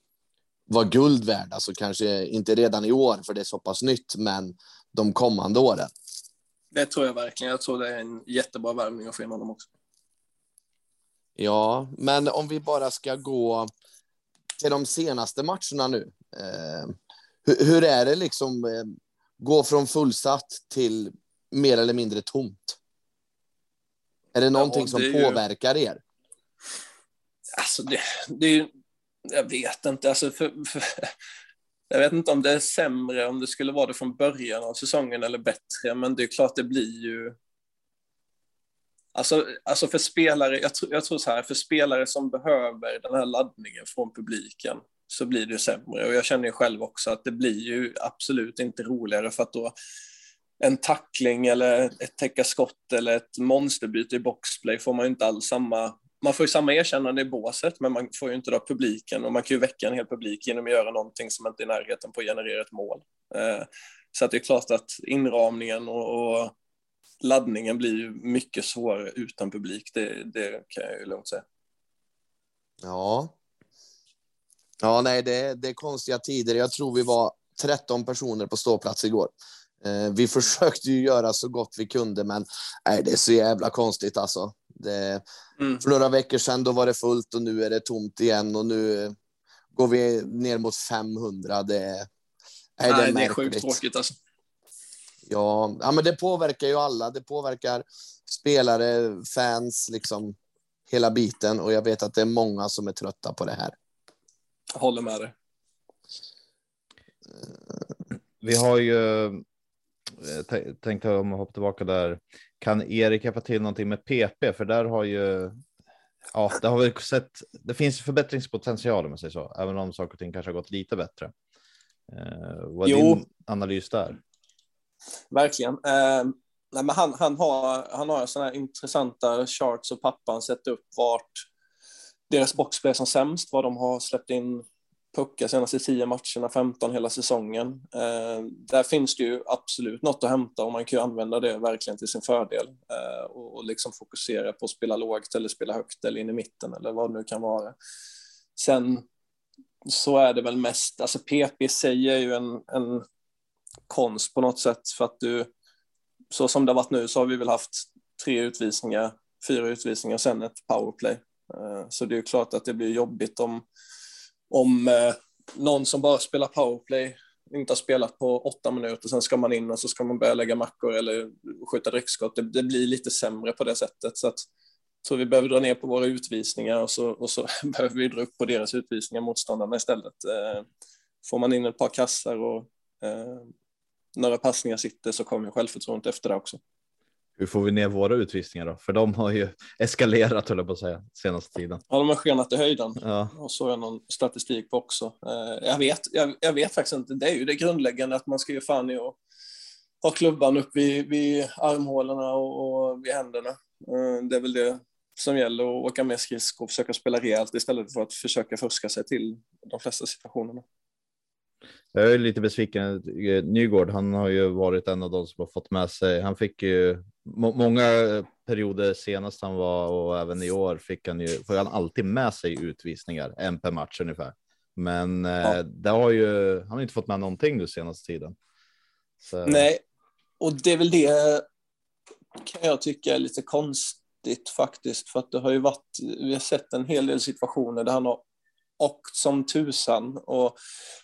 vara guld värd, alltså kanske inte redan i år för det är så pass nytt, men de kommande åren. Det tror jag verkligen. Jag tror det är en jättebra värvning att få in honom också. Ja, men om vi bara ska gå till de senaste matcherna nu. Eh, hur, hur, är det liksom eh, gå från fullsatt till mer eller mindre tomt? Är det någonting ja, det som ju... påverkar er? Alltså, det, det är jag vet inte. Alltså för, för, jag vet inte om det är sämre om det skulle vara det från början av säsongen eller bättre, men det är klart det blir ju Alltså, alltså för spelare, jag tr jag tror så här, för spelare som behöver den här laddningen från publiken så blir det sämre. Och jag känner ju själv också att det blir ju absolut inte roligare för att då en tackling eller ett täcka skott eller ett monsterbyte i boxplay får man ju inte alls samma man får ju samma erkännande i båset, men man får ju inte då publiken och man kan ju väcka en hel publik genom att göra någonting som inte är i närheten på att generera ett mål. Eh, så att det är klart att inramningen och, och laddningen blir ju mycket svårare utan publik, det, det kan jag ju lugnt säga. Ja. Ja, nej, det, det är konstiga tider. Jag tror vi var 13 personer på ståplats igår. Eh, vi försökte ju göra så gott vi kunde, men nej, det är så jävla konstigt alltså. Det, mm. För några veckor sedan då var det fullt och nu är det tomt igen och nu går vi ner mot 500. Det, nej, nej, det är, det är sjukt tråkigt alltså. Ja, ja, men det påverkar ju alla. Det påverkar spelare, fans, liksom hela biten. Och jag vet att det är många som är trötta på det här. Jag håller med dig. Vi har ju eh, tänkt om att hoppa tillbaka där. Kan Erik hjälpa till någonting med PP? För där har ju. Ja, det har vi sett. Det finns förbättringspotential om man säger så, även om saker och ting kanske har gått lite bättre. Eh, vad är jo. din analys där? Verkligen. Eh, nej, men han, han har, han har sådana här intressanta charts och pappan sett upp vart deras boxplay som sämst, vad de har släppt in puckar senaste tio matcherna, 15 hela säsongen. Eh, där finns det ju absolut något att hämta och man kan ju använda det verkligen till sin fördel eh, och, och liksom fokusera på att spela lågt eller spela högt eller in i mitten eller vad det nu kan vara. Sen så är det väl mest, alltså PP säger ju en, en konst på något sätt för att du, så som det har varit nu så har vi väl haft tre utvisningar, fyra utvisningar och sen ett powerplay. Eh, så det är ju klart att det blir jobbigt om, om eh, någon som bara spelar powerplay inte har spelat på åtta minuter, sen ska man in och så ska man börja lägga mackor eller skjuta drickskott. Det, det blir lite sämre på det sättet. Så att, så vi behöver dra ner på våra utvisningar och så, och så behöver vi dra upp på deras utvisningar, motståndarna istället. Eh, får man in ett par kassar och eh, några passningar sitter så kommer självförtroendet efter det också. Hur får vi ner våra utvisningar då? För de har ju eskalerat, höll jag på att säga, senaste tiden. Ja, de har skenat i höjden. Ja. Och så är någon statistik på också. Eh, jag vet, jag, jag, vet faktiskt inte. Det är ju det grundläggande att man ska ju fan i och ha klubban upp vid, vid armhålorna och, och vid händerna. Eh, det är väl det som gäller att åka med skridskor och försöka spela rejält istället för att försöka fuska sig till de flesta situationerna. Jag är lite besviken. Nygård, han har ju varit en av de som har fått med sig. Han fick ju må många perioder senast han var och även i år fick han ju, får han alltid med sig utvisningar, en per match ungefär. Men eh, ja. eh, det har ju, han har inte fått med någonting nu senaste tiden. Så. Nej, och det är väl det kan jag tycka är lite konstigt faktiskt, för att det har ju varit, vi har sett en hel del situationer där han har och som tusan och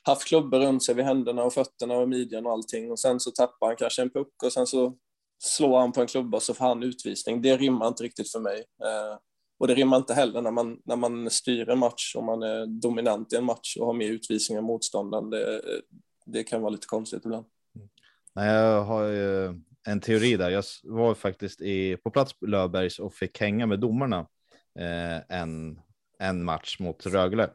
haft klubbor runt sig vid händerna och fötterna och midjan och allting och sen så tappar han kanske en puck och sen så slår han på en klubba så får han utvisning. Det rimmar inte riktigt för mig. Eh, och det rimmar inte heller när man, när man styr en match och man är dominant i en match och har mer utvisning än motståndaren. Det, det kan vara lite konstigt ibland. Nej, jag har ju en teori där. Jag var faktiskt i, på plats på Löfbergs och fick hänga med domarna eh, en, en match mot Rögle.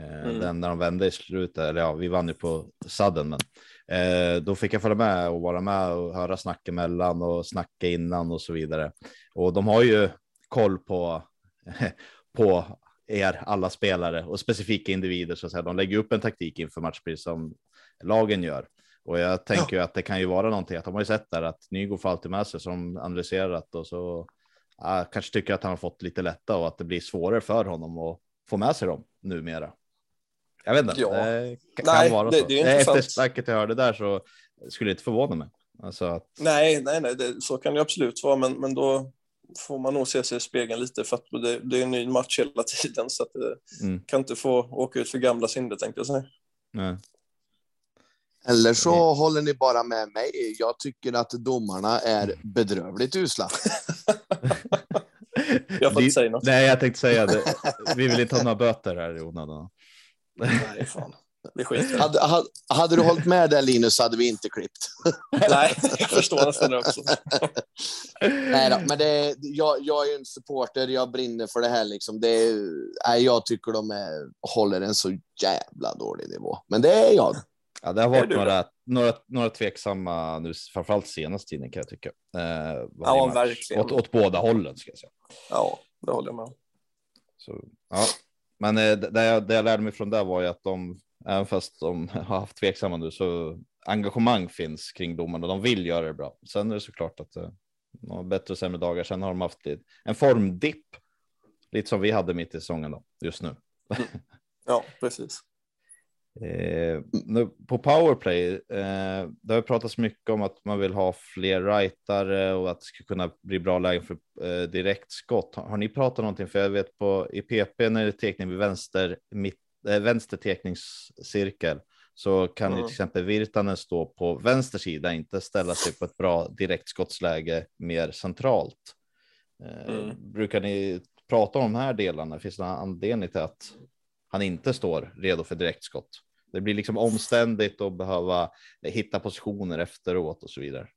Eh, mm. Den när de vände i slutet, eller ja, vi vann ju på sadden, men eh, då fick jag följa med och vara med och höra snack emellan och snacka innan och så vidare. Och de har ju koll på, på er alla spelare och specifika individer så att säga. De lägger upp en taktik inför match precis som lagen gör. Och jag tänker ja. att det kan ju vara någonting att de har ju sett där att Nygård får alltid med sig som analyserat och så ja, kanske tycker att han har fått lite lätta och att det blir svårare för honom att få med sig dem numera. Jag vet inte. Ja. Det kan nej, vara det, så. Det är Efter snacket jag hörde där så skulle det inte förvåna mig. Alltså att... Nej, nej, nej, det, så kan det absolut vara, men, men då får man nog se sig i spegeln lite för att det, det är en ny match hela tiden så att det mm. kan inte få åka ut för gamla synder tänkte jag säga. Nej. Eller så mm. håller ni bara med mig. Jag tycker att domarna är mm. bedrövligt usla. jag får inte säga något. Nej, jag tänkte säga det. Vi vill inte ha några böter här i onödan. Nej, fan. Hade, hade, hade, du hållit med där Linus hade vi inte klippt. Nej, jag förstår nästan det också. Nej då, men det, jag, jag är en supporter, jag brinner för det här. Liksom. Det, nej, jag tycker de är, håller en så jävla dålig nivå. Men det är jag. Ja, det har varit några, några, några tveksamma, nu, framförallt senaste tiden kan jag tycka. Eh, ja, verkligen. Åt, åt, båda hållen ska jag säga. Ja, det håller jag med Så, ja. Men eh, det, jag, det jag lärde mig från det var ju att de, även fast de har haft tveksamma nu, så engagemang finns kring domarna. De vill göra det bra. Sen är det såklart att eh, de har bättre och sämre dagar. Sen har de haft en formdipp, lite som vi hade mitt i säsongen då, just nu. Ja, precis. Eh, på powerplay, eh, det har pratats mycket om att man vill ha fler rightare och att det ska kunna bli bra lägen för eh, direktskott. Har, har, ni pratat någonting? För jag vet på i PP när det är tekning vid vänster, mitt, eh, vänster tekningscirkel så kan mm. till exempel Virtanen stå på vänster sida, inte ställa sig på ett bra direktskottsläge mer centralt. Eh, mm. Brukar ni prata om de här delarna? Finns det någon anledning till att han inte står redo för direktskott. Det blir liksom omständigt att behöva hitta positioner efteråt och så vidare.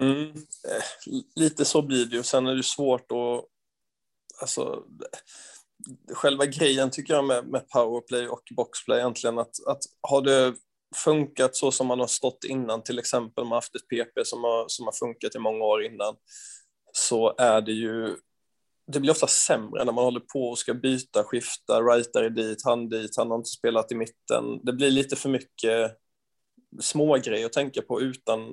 Mm, eh, lite så blir det ju. Sen är det svårt att... Alltså, själva grejen tycker jag med, med powerplay och boxplay egentligen att, att har det funkat så som man har stått innan, till exempel man haft ett PP som har, som har funkat i många år innan, så är det ju det blir ofta sämre när man håller på och ska byta, skifta, rightare dit, han dit, han har inte spelat i mitten. Det blir lite för mycket små grejer att tänka på utan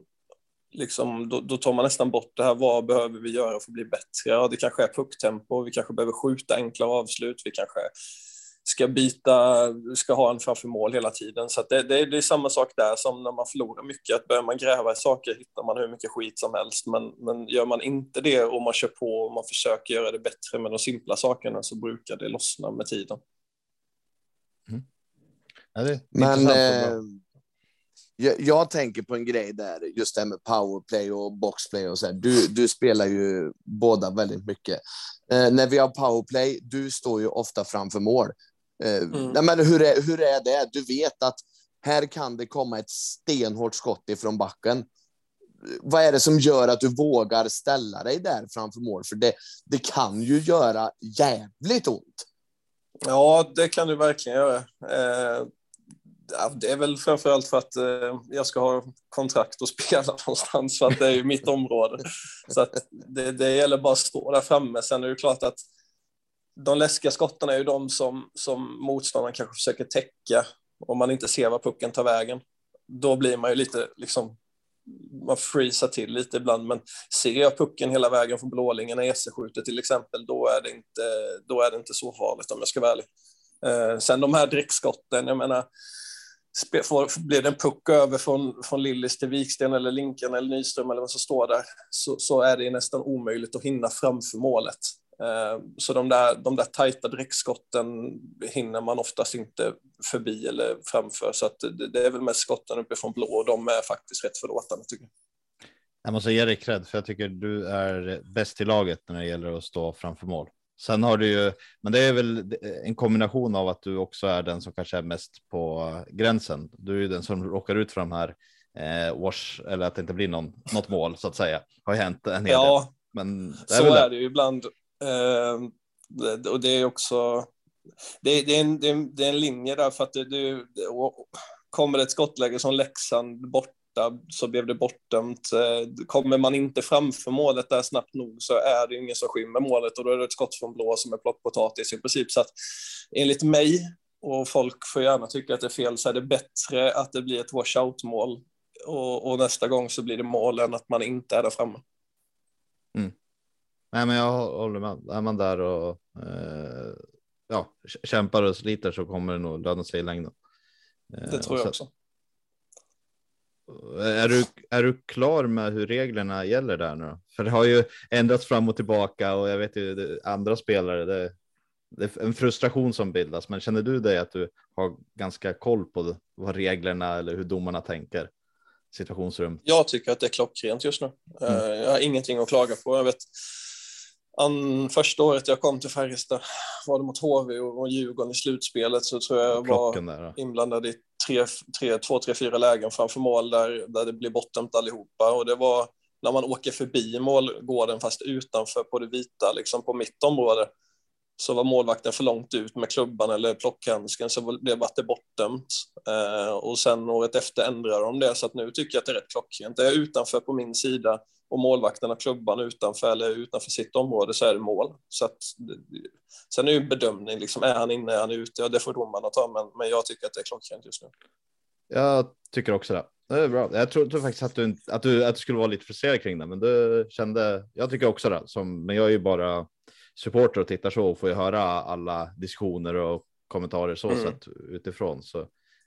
liksom, då, då, tar man nästan bort det här, vad behöver vi göra för att bli bättre? Ja, det kanske är pucktempo, vi kanske behöver skjuta enkla avslut, vi kanske ska byta, ska ha en framför mål hela tiden. Så det, det, det, är samma sak där som när man förlorar mycket, att börjar man gräva i saker hittar man hur mycket skit som helst, men, men gör man inte det och man kör på och man försöker göra det bättre med de simpla sakerna så brukar det lossna med tiden. Mm. Ja, det men eh, jag, jag, tänker på en grej där, just det här med powerplay och boxplay och så här. Du, du spelar ju båda väldigt mycket. Eh, när vi har powerplay, du står ju ofta framför mål. Eh, mm. men hur, är, hur är det? Du vet att här kan det komma ett stenhårt skott ifrån backen. Vad är det som gör att du vågar ställa dig där framför mål? För det, det kan ju göra jävligt ont. Ja, det kan du verkligen göra. Eh, det är väl framförallt för att eh, jag ska ha kontrakt och spela någonstans, för att det är ju mitt område. Så att det, det gäller bara att stå där framme. Sen är det klart att de läskiga skotten är ju de som, som motståndaren kanske försöker täcka om man inte ser var pucken tar vägen. Då blir man ju lite liksom man freezar till lite ibland, men ser jag pucken hela vägen från blålinjen när Esse skjuter till exempel, då är det inte, då är det inte så farligt om jag ska vara ärlig. Eh, sen de här drickskotten, jag menar, får, blir det en puck över från, från Lillis till Viksten eller Linken eller Nyström eller vad som står där, så, så är det nästan omöjligt att hinna framför målet. Eh, så de där, de där tajta drickskotten hinner man oftast inte förbi eller framför, så att det, det är väl mest skotten uppifrån blå och de är faktiskt rätt förlåtande tycker jag. Jag måste ge dig cred, för jag tycker du är bäst i laget när det gäller att stå framför mål. Sen har du ju, men det är väl en kombination av att du också är den som kanske är mest på gränsen. Du är ju den som råkar ut för de här eh, wash eller att det inte blir någon, något mål så att säga. Har hänt en hel ja, del. Men det är så är det ju ibland. Ehm, och det är också, det, det, är en, det, är en, det är en linje där för att det, det, kommer ett skottläge som Leksand borta så blev det bortdömt. Eh, kommer man inte framför målet där snabbt nog så är det ingen som skymmer målet och då är det ett skott från blå som är plockpotatis i princip. Så att enligt mig, och folk får gärna tycka att det är fel, så är det bättre att det blir ett washout-mål och, och, nästa gång så blir det mål än att man inte är där framme. Mm. Nej, men jag håller med. Är man där och eh, ja, kämpar och sliter så kommer det nog löna sig i längden. Eh, det tror jag också. Är du, är du klar med hur reglerna gäller där nu? För det har ju ändrats fram och tillbaka och jag vet ju andra spelare. Det, det är en frustration som bildas, men känner du dig att du har ganska koll på vad reglerna eller hur domarna tänker? Situationsrum. Jag tycker att det är klockrent just nu. Mm. Eh, jag har ingenting att klaga på. Jag vet An, första året jag kom till Färjestad var det mot HV och Djurgården i slutspelet så tror jag jag var där, inblandad i tre, tre, två, tre, fyra lägen framför mål där, där det blir bortdömt allihopa och det var när man åker förbi målgården fast utanför på det vita, liksom på mitt område så var målvakten för långt ut med klubban eller plockhandsken så blev det bortdömt. Eh, och sen året efter ändrade de det så att nu tycker jag att det är rätt klockrent. Det är utanför på min sida och målvakten har klubban utanför eller utanför sitt område så är det mål. Så att, sen är det ju bedömning, liksom, är han inne, är han ute? Ja, det får domarna ta, men, men jag tycker att det är klockrent just nu. Jag tycker också det. Det är bra. Jag trodde faktiskt att du, att du, att du skulle vara lite frustrerad kring det, men du kände, jag tycker också det, som, men jag är ju bara supporter och tittar så och får ju höra alla diskussioner och kommentarer så mm. sett utifrån. Så,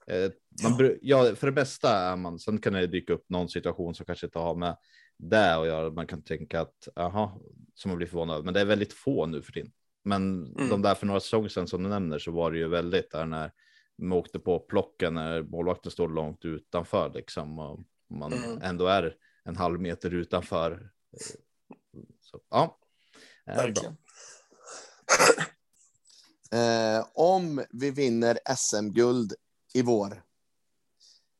eh, man, ja, för det bästa är man, sen kan det dyka upp någon situation som kanske inte har med det och göra. Man kan tänka att aha, som man blir förvånad men det är väldigt få nu för tiden. Men mm. de där för några säsonger sedan som du nämner så var det ju väldigt där när man åkte på plocken när målvakten står långt utanför liksom och man mm. ändå är en halv meter utanför. Så, ja, Verkligen. Eh, om vi vinner SM-guld i vår,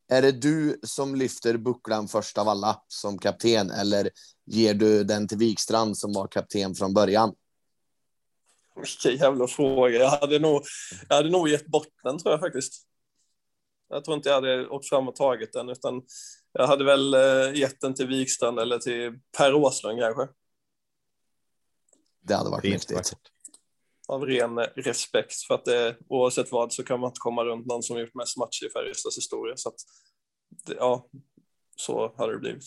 är det du som lyfter bucklan först av alla som kapten eller ger du den till Wikstrand som var kapten från början? Vilken jävla fråga. Jag hade nog, jag hade nog gett bort den tror jag faktiskt. Jag tror inte jag hade åkt fram och tagit den utan jag hade väl eh, gett den till Wikstrand eller till Per Åslund kanske. Det hade varit mäktigt av ren respekt för att det, oavsett vad så kan man inte komma runt någon som gjort mest matcher i Färjestads historia. Så att, ja, så hade det blivit.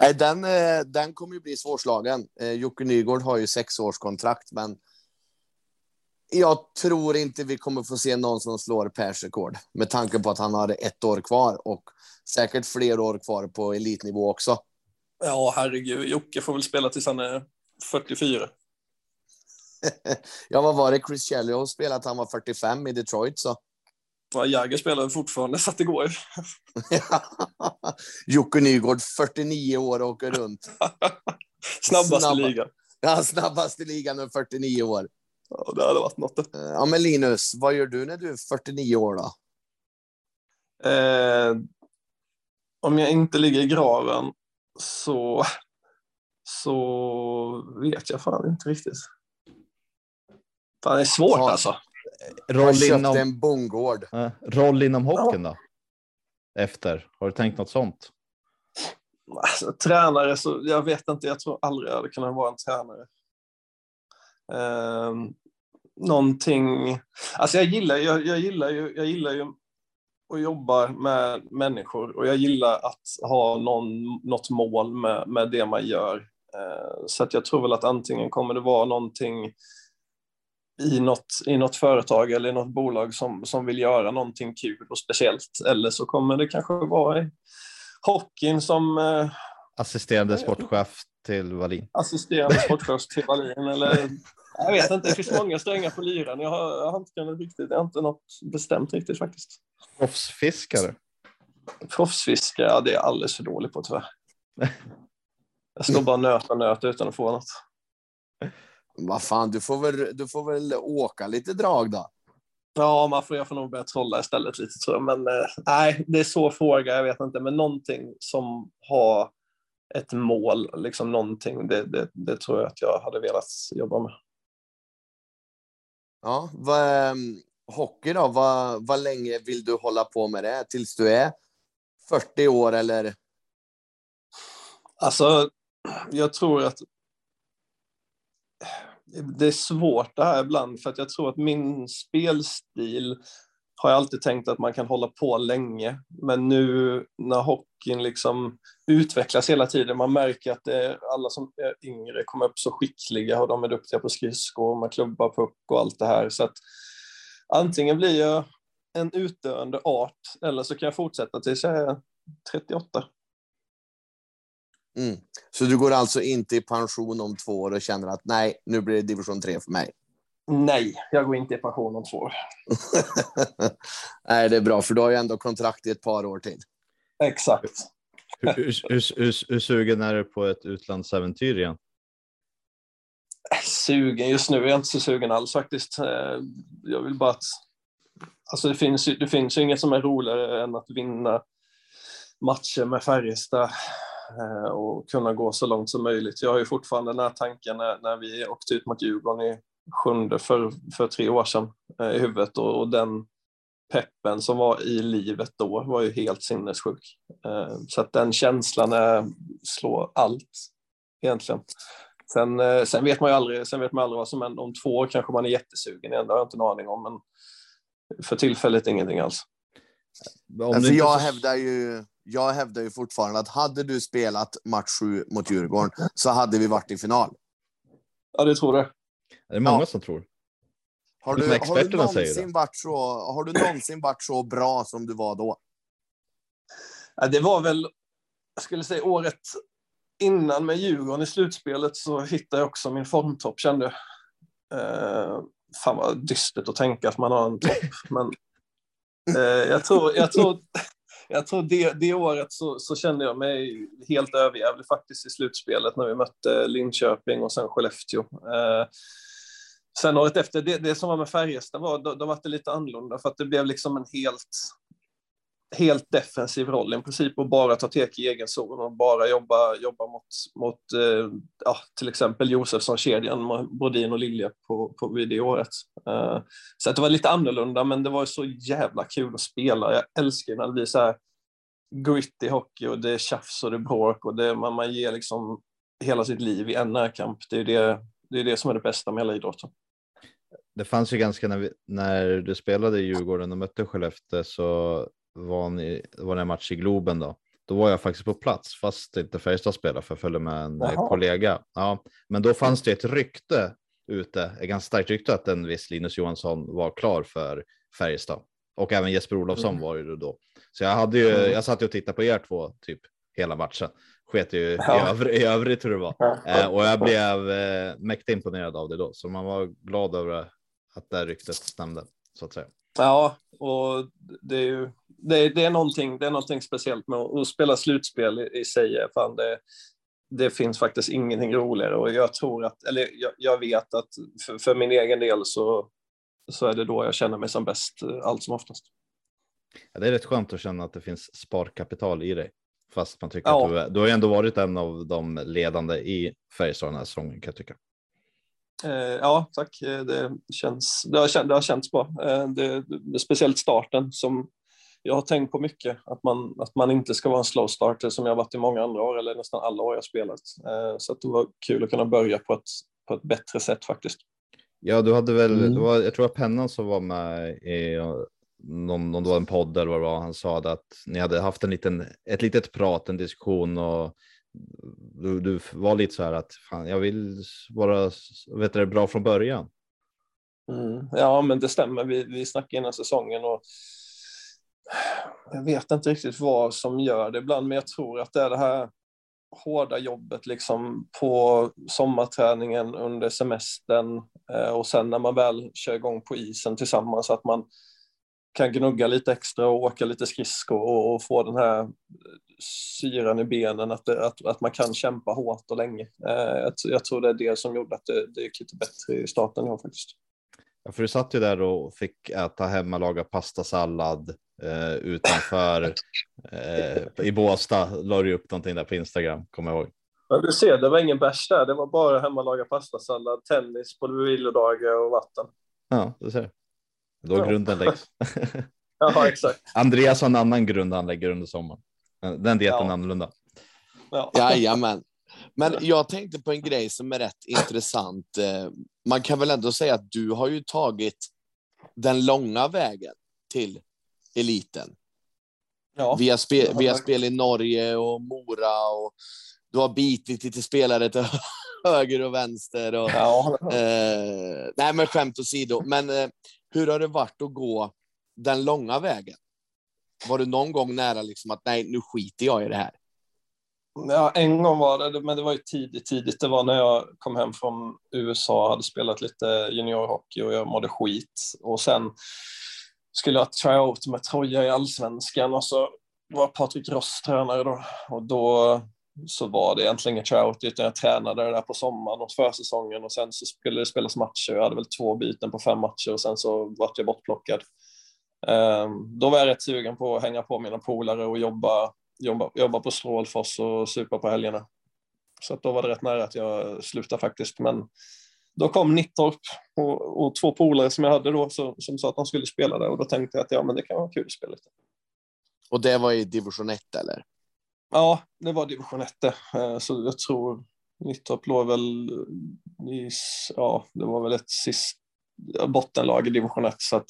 Nej, den, eh, den kommer ju bli svårslagen. Eh, Jocke Nygård har ju sexårskontrakt, men jag tror inte vi kommer få se någon som slår Pers rekord med tanke på att han har ett år kvar och säkert fler år kvar på elitnivå också. Ja, herregud. Jocke får väl spela tills han är 44. ja, vad var det Chris Chelios spelade att han var 45 i Detroit så. Ja, Jagger spelar fortfarande så att det går. Jocke Nygård, 49 år och åker runt. snabbast Snabba. i ligan. Ja, snabbast i ligan med 49 år. Ja, det hade varit något. Eh, ja, men Linus, vad gör du när du är 49 år då? Eh, om jag inte ligger i graven så, så vet jag fan inte riktigt. Fan, det är svårt ja. alltså. Roll inom... en bondgård. Roll inom hockeyn då? Efter, har du tänkt något sånt? Alltså, tränare, så jag vet inte, jag tror aldrig jag hade kunnat vara en tränare. Eh, någonting, alltså jag gillar, jag, jag, gillar ju, jag gillar ju att jobba med människor och jag gillar att ha någon, något mål med, med det man gör. Eh, så att jag tror väl att antingen kommer det vara någonting i något, i något företag eller i något bolag som, som vill göra någonting kul och speciellt. Eller så kommer det kanske vara i hockeyn som... Eh, assisterande sportchef till Wallin. Assisterande sportchef till Wallin. Eller, jag vet inte, det finns många strängar på lyran. Jag har, jag har inte riktigt, jag har inte något bestämt riktigt faktiskt. Proffsfiskare? Proffsfiskare, ja, det är jag alldeles för dålig på tyvärr. Jag står bara nöt och nöt utan att få något. Vad fan, du får, väl, du får väl åka lite drag då. Ja, man får, jag får nog börja trolla istället lite tror jag. Men eh, nej, det är så fråga, jag vet inte. Men någonting som har ett mål, liksom någonting, det, det, det tror jag att jag hade velat jobba med. Ja, vad, ehm, hockey då, vad, vad länge vill du hålla på med det? Tills du är 40 år eller? Alltså, jag tror att det är svårt det här ibland, för att jag tror att min spelstil har jag alltid tänkt att man kan hålla på länge, men nu när hockeyn liksom utvecklas hela tiden, man märker att det är alla som är yngre kommer upp så skickliga och de är duktiga på skridskor, man klubbar puck och allt det här, så att antingen blir jag en utdöende art, eller så kan jag fortsätta tills jag är 38. Mm. Så du går alltså inte i pension om två år och känner att nej, nu blir det division 3 för mig? Nej, jag går inte i pension om två år. nej, det är bra, för du har ju ändå kontrakt i ett par år till. Exakt. Hur, hur, hur, hur sugen är du på ett utlandsäventyr igen? Sugen? Just nu är jag inte så sugen alls faktiskt. Eh, jag vill bara att... Alltså det finns, det finns ju inget som är roligare än att vinna matcher med Färjestad och kunna gå så långt som möjligt. Jag har ju fortfarande den här tanken när, när vi åkte ut mot Djurgården i sjunde för, för tre år sedan eh, i huvudet och, och, den peppen som var i livet då var ju helt sinnessjuk. Eh, så att den känslan är, slår allt egentligen. Sen, eh, sen, vet man ju aldrig, sen vet man aldrig vad som händer. Om två år kanske man är jättesugen igen, det har jag inte en aning om. Men för tillfället ingenting alls. Alltså, jag hävdar ju jag hävdar ju fortfarande att hade du spelat match sju mot Djurgården så hade vi varit i final. Ja, det tror jag. Det är många ja. som tror. Har du, har, du någonsin varit så, har du någonsin varit så bra som du var då? Ja, det var väl, jag skulle säga året innan med Djurgården i slutspelet så hittade jag också min formtopp, kände jag. Eh, fan vad dystert att tänka att man har en topp, men eh, jag tror, jag tror jag tror det, det året så, så, kände jag mig helt överjävlig faktiskt i slutspelet när vi mötte Linköping och sen Skellefteå. Eh, sen året efter, det, det som var med Färjestad var, då, då var det lite annorlunda för att det blev liksom en helt helt defensiv roll i princip och bara ta tek i egen zon och bara jobba, jobba mot, mot eh, ja, till exempel Josefsson-kedjan, Brodin och Lilja på, på vid det året. Eh, så att det var lite annorlunda, men det var så jävla kul att spela. Jag älskar när det blir så här gritty hockey och det är tjafs och det är bråk och det, man, man ger liksom hela sitt liv i en närkamp. Det är det, det är det som är det bästa med hela idrotten. Det fanns ju ganska när, vi, när du spelade i Djurgården och mötte Skellefteå så var, ni, var en match i Globen då. Då var jag faktiskt på plats fast inte Färjestad spelade för jag följde med en Jaha. kollega. Ja, men då fanns det ett rykte ute, ett ganska starkt rykte att en viss Linus Johansson var klar för Färjestad och även Jesper Olofsson mm. var ju då. Så jag hade ju, mm. jag satt ju och tittade på er två typ hela matchen. Sket ju ja. i, övrig, i övrigt hur det var ja. eh, och jag blev eh, mäktigt imponerad av det då, så man var glad över att det ryktet stämde så att säga. Ja, och det är ju det, det, är någonting, det är någonting speciellt med att, spela slutspel i, i sig. Fan, det, det finns faktiskt ingenting roligare och jag tror att, eller jag, jag vet att för, för, min egen del så, så är det då jag känner mig som bäst eh, allt som oftast. Ja, det är rätt skönt att känna att det finns sparkapital i dig. Fast man tycker ja. att du, du har ändå varit en av de ledande i Färjestad den här säsongen kan jag tycka. Eh, ja, tack. Eh, det, känns, det, har, känt, det har känts bra. Eh, det, speciellt starten som jag har tänkt på mycket. Att man, att man inte ska vara en slow starter som jag varit i många andra år, eller nästan alla år jag spelat. Så att det var kul att kunna börja på ett, på ett bättre sätt faktiskt. Ja, du hade väl, mm. var, jag tror att Pennan som var med i någon, någon, det var en podd eller vad det var, han sa att ni hade haft en liten, ett litet prat, en diskussion och du, du var lite så här att fan, jag vill vara vet du, bra från början. Mm, ja, men det stämmer. Vi, vi snackade innan säsongen och jag vet inte riktigt vad som gör det ibland, men jag tror att det är det här hårda jobbet liksom på sommarträningen under semestern eh, och sen när man väl kör igång på isen tillsammans att man kan gnugga lite extra och åka lite skridskor och, och, få den här syran i benen, att, det, att, att man kan kämpa hårt och länge. Eh, jag, jag, tror det är det som gjorde att det, det gick lite bättre i starten i faktiskt. Ja, för du satt ju där och fick äta hemma, laga pastasallad eh, utanför eh, i Båstad. La du upp någonting där på Instagram, kommer jag ihåg. Ja, du ser, det var ingen bärs där. Det var bara hemma, laga pastasallad, tennis på vilodagar och vatten. Ja, du ser. Då ja. grunden läggs. ja, exakt. Andreas har en annan grund han lägger under sommaren. Den dieten Ja. är annorlunda. Ja. Jajamän. Men jag tänkte på en grej som är rätt intressant. Eh, Man kan väl ändå säga att du har ju tagit den långa vägen till eliten. Ja. Via, spe, Ja, via tack. spel i Norge och Mora och du har bitit lite spelare till höger och vänster. Och, Ja. eh, nej, men skämt åsido. Men eh, hur har det varit att gå den långa vägen? Var du någon gång nära liksom att nej, nu skiter jag i det här? Ja, en gång var det, men det var ju tidigt, tidigt. Det var när jag kom hem från USA hade spelat lite juniorhockey och jag mådde skit. Och sen skulle jag tryout med Troja i allsvenskan och så var Patrik Ross tränare då. Och då så var det egentligen ingen tryout utan jag tränade det där på sommaren och försäsongen och sen så skulle det spelas matcher. Jag hade väl två byten på fem matcher och sen så vart jag bortplockad. Um, Då var jag rätt sugen på att hänga på mina polare och jobba jobba, jobba på Strålfors och supa på helgerna. Så att då var det rätt nära att jag slutade faktiskt. Men då kom Nittorp och, och två polare som jag hade då så, som sa att de skulle spela där och då tänkte jag att ja, men det kan vara kul att spela lite. Och det var i division 1 eller? Ja, det var division 1 eh, så jag tror Nittorp låg väl i, ja, det var väl ett sist bottenlag i division 1 så att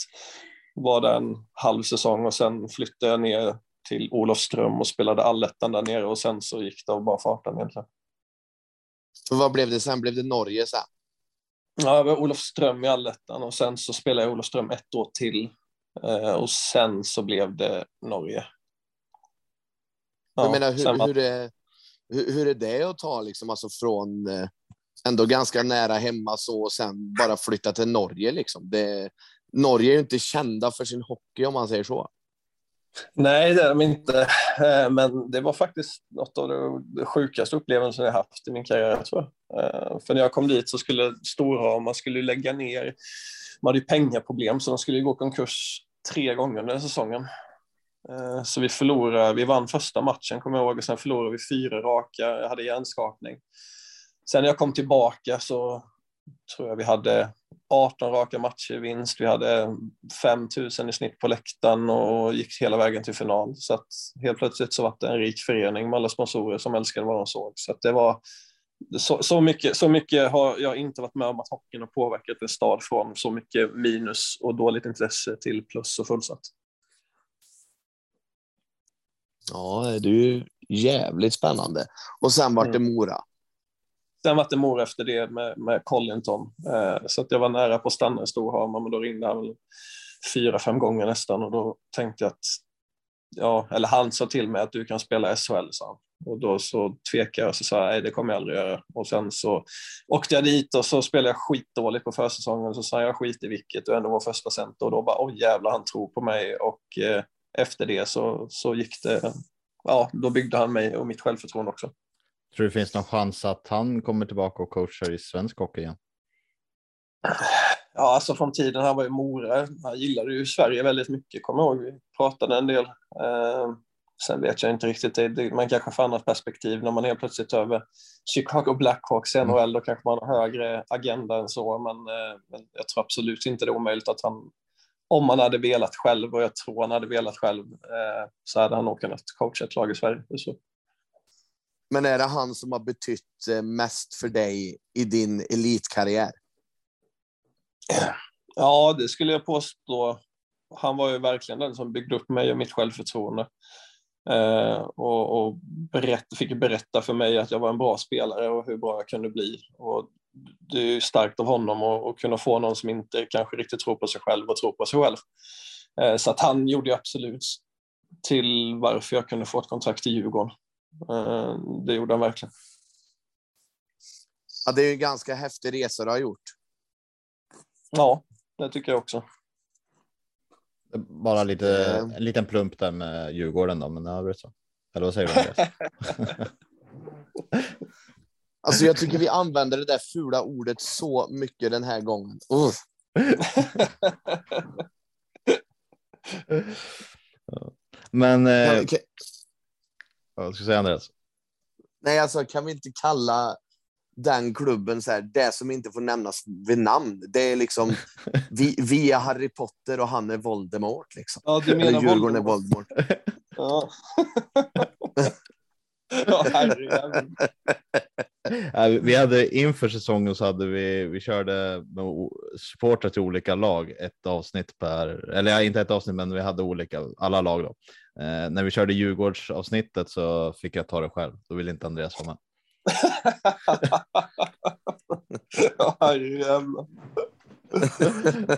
var där en halv säsong och sen flyttade jag ner till Olofström och spelade allettan där nere och sen så gick det av bara farten egentligen. För vad blev det sen? Blev det Norge sen? Ja, jag var Olofström i allettan och sen så spelade jag Olofström ett år till. Eh, och sen så blev det Norge. jag menar, hur, hur, är, hur, hur är det att ta liksom, alltså från eh, ändå ganska nära hemma så och sen bara flytta till Norge? Liksom? Det, Norge är ju inte kända för sin hockey om man säger så. Nej, det är de inte. Eh, men det var faktiskt något av det- sjukaste upplevelsen jag haft i min karriär, tror jag. Eh, för när jag kom dit så skulle Storhamar skulle lägga ner. De hade ju pengaproblem, så de skulle ju gå konkurs tre gånger under säsongen. Eh, så vi förlorade, vi vann första matchen, kommer jag ihåg, och sen förlorade vi fyra raka. Jag hade hjärnskakning. Sen när jag kom tillbaka så tror jag vi hade 18 raka matcher vinst. Vi hade 5 000 i snitt på läktaren och gick hela vägen till final. Så att helt plötsligt så var det en rik förening med alla sponsorer som älskade vad de såg. Så att det var så, så, mycket, så mycket har jag inte varit med om att hockeyn har påverkat en stad från så mycket minus och dåligt intresse till plus och fullsatt. Ja, det är ju jävligt spännande. Och sen vart det Mora. Sen var det mor efter det med, med Collington. Eh, så att jag var nära på att stanna i Storhamar, men då ringde han väl fyra, fem gånger nästan och då tänkte jag att, ja, eller han sa till mig att du kan spela SHL, sa han. Och då så tvekade jag och så sa nej det kommer jag aldrig göra. Och sen så åkte jag dit och så spelade jag skitdåligt på försäsongen, så sa jag skit i vilket och ändå var första center och då bara, oj jävlar han tror på mig och eh, efter det så, så gick det, ja, då byggde han mig och mitt självförtroende också. Tror du det finns någon chans att han kommer tillbaka och coachar i svensk hockey igen? Ja, alltså från tiden han var i Mora. Han gillade ju Sverige väldigt mycket, kommer jag ihåg. Vi pratade en del. Eh, sen vet jag inte riktigt, det, man kanske får annat perspektiv när man helt plötsligt över Chicago Blackhawks i NHL, då kanske man har högre agenda än så, men, eh, men jag tror absolut inte det är omöjligt att han, om han hade velat själv, och jag tror han hade velat själv, eh, så hade han nog kunnat coacha ett lag i Sverige. Så. Men är det han som har betytt eh, mest för dig i din elitkarriär? Ja, det skulle jag påstå. Han var ju verkligen den som byggde upp mig och mitt självförtroende. Eh, och och berätt, fick berätta för mig att jag var en bra spelare och hur bra jag kunde bli. Och det är ju starkt av honom att, att kunna få någon som inte kanske riktigt tror på sig själv och tror på sig själv. Eh, så att han gjorde ju absolut till varför jag kunde få ett kontrakt i Djurgården. Eh, det gjorde han verkligen. Ja, det är ju en ganska häftig resa du har gjort. Ja, det tycker jag också. Bara lite, Eh. en liten plump där med Djurgården då, men övrigt så. Eller vad säger du? Andreas? Alltså, jag tycker vi använder det där fula ordet så mycket den här gången. Uff. Men eh, Kan, kan, vad ska jag säga Andreas? nej, alltså, kan vi inte kalla den klubben så här, det som inte får nämnas vid namn? Det är liksom vi, vi är Harry Potter och han är Voldemort. Liksom. Ja, du Eller menar Djurgården är Voldemort. Voldemort. Ja. Ja, herregud. Ja, vi hade inför säsongen så hade vi, vi körde supportrar till olika lag, ett avsnitt per, eller inte ett avsnitt, men vi hade olika, alla lag då. Eh, när vi körde Djurgårdsavsnittet så fick jag ta det själv, då ville inte Andreas vara med.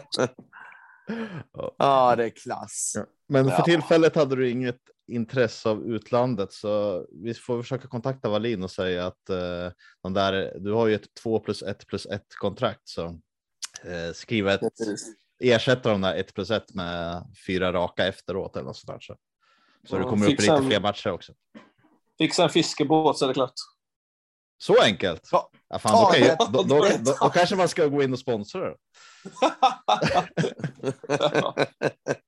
Ja. Ja, det är klass. Ja. Men för Ja. tillfället hade du inget intresse av utlandet, så vi får försöka kontakta Wallin och säga att eh, de där, du har ju ett 2 plus 1 plus 1 kontrakt, så eh, skriva ett, ersätta de där 1 plus 1 med fyra raka efteråt eller något sånt där. Så, så du kommer upp i lite fler matcher också. Fixa en fiskebåt så är det klart. Så enkelt. Ja. Ja, fan, då, kan då, då, då kanske man ska gå in och sponsra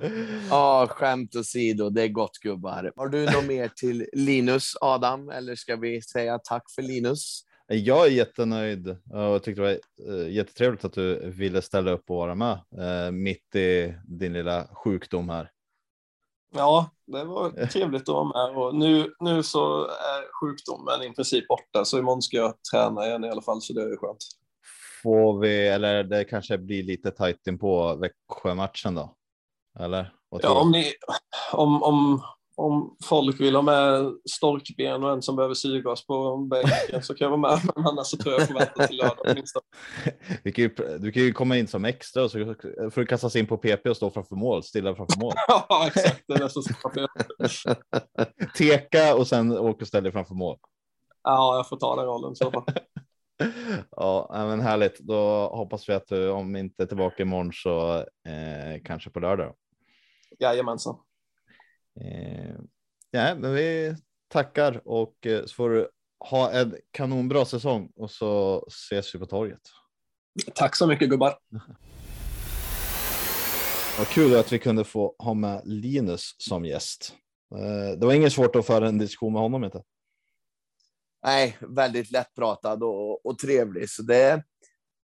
Ja, skämt åsido, det är gott gubbar. Har du något mer till Linus, Adam, eller ska vi säga tack för Linus? Jag är jättenöjd och jag tyckte det var eh, jättetrevligt att du ville ställa upp och vara med eh, mitt i din lilla sjukdom här. Ja, det var trevligt att vara med. Och nu, nu så är sjukdomen i princip borta, så imorgon ska jag träna igen i alla fall, så det är skönt. Får vi, eller det kanske blir lite tajt in på Växjö-matchen då? Eller? Ja, om, ni, om, om, om folk vill ha med storkben och en som behöver syrgas på bänken så kan jag vara med, men annars så tror jag jag får vänta till lördag åtminstone. Du kan, ju, du kan ju komma in som extra och så får du kastas in på PP och stå framför mål, stilla framför mål. Ja, exakt. Det är nästan så Teka och sen åka och ställa dig framför mål. Ja, jag får ta den rollen så fall. Ja, men härligt. Då hoppas vi att du, om inte tillbaka imorgon så eh, kanske på lördag. Jajamensan. Eh, ja, men vi tackar och eh, så får du ha en kanonbra säsong och så ses vi på torget. Tack så mycket gubbar. Vad kul att vi kunde få ha med Linus som gäst. Eh, det var inget svårt att föra en diskussion med honom inte. Nej, väldigt lättpratad och, och trevlig. Så det,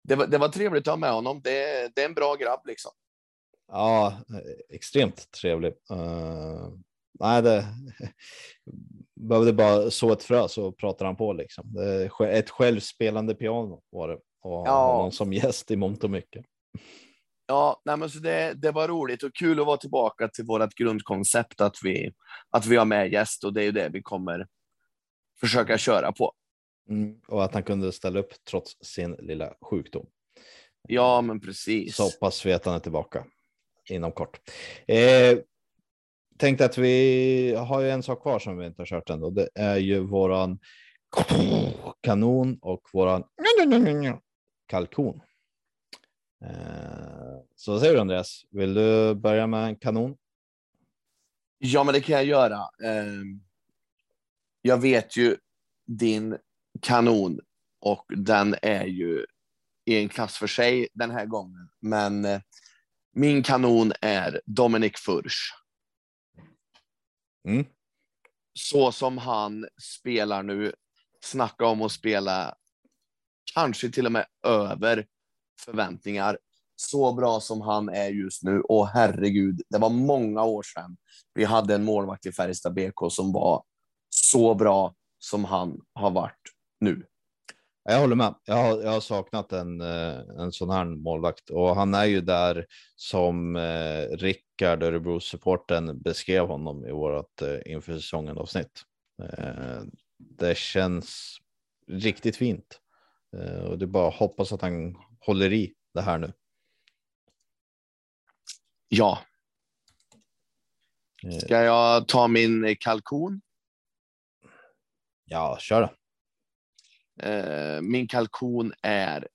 det, var, det var trevligt att ha med honom. Det, det är en bra grabb liksom. Ja, extremt trevlig. Uh, nej, det behövde bara så ett frö så pratar han på liksom. Ett självspelande piano var det och Ja. honom som gäst i mångt och mycket. Ja, nej, men så det, det var roligt och kul att vara tillbaka till vårt grundkoncept att vi, att vi har med gäst och det är ju det vi kommer försöka köra på. Mm, och att han kunde ställa upp trots sin lilla sjukdom. Ja, men precis. Så hoppas vi att han är tillbaka inom kort. Eh, tänkte att vi har ju en sak kvar som vi inte har kört än det är ju våran kanon och våran kalkon. Eh, så vad säger du Andreas? Vill du börja med en kanon? Ja, men det kan jag göra. Eh, Jag vet ju din kanon och den är ju i en klass för sig den här gången. Men eh, min kanon är Dominic Furch. Mm. Så som han spelar nu, snacka om att spela kanske till och med över förväntningar. Så bra som han är just nu. Och herregud, det var många år sedan vi hade en målvakt i Färjestad BK som var så bra som han har varit nu. Jag håller med. Jag har, jag har saknat en, eh, en sån här målvakt och han är ju där som eh, Rickard Örebro-supporten beskrev honom i vårt eh, inför säsongen avsnitt. Eh, det känns riktigt fint eh, och det är bara hoppas att han håller i det här nu. Ja, Eh, ska jag ta min kalkon? ja, kör då. Eh, min kalkon är...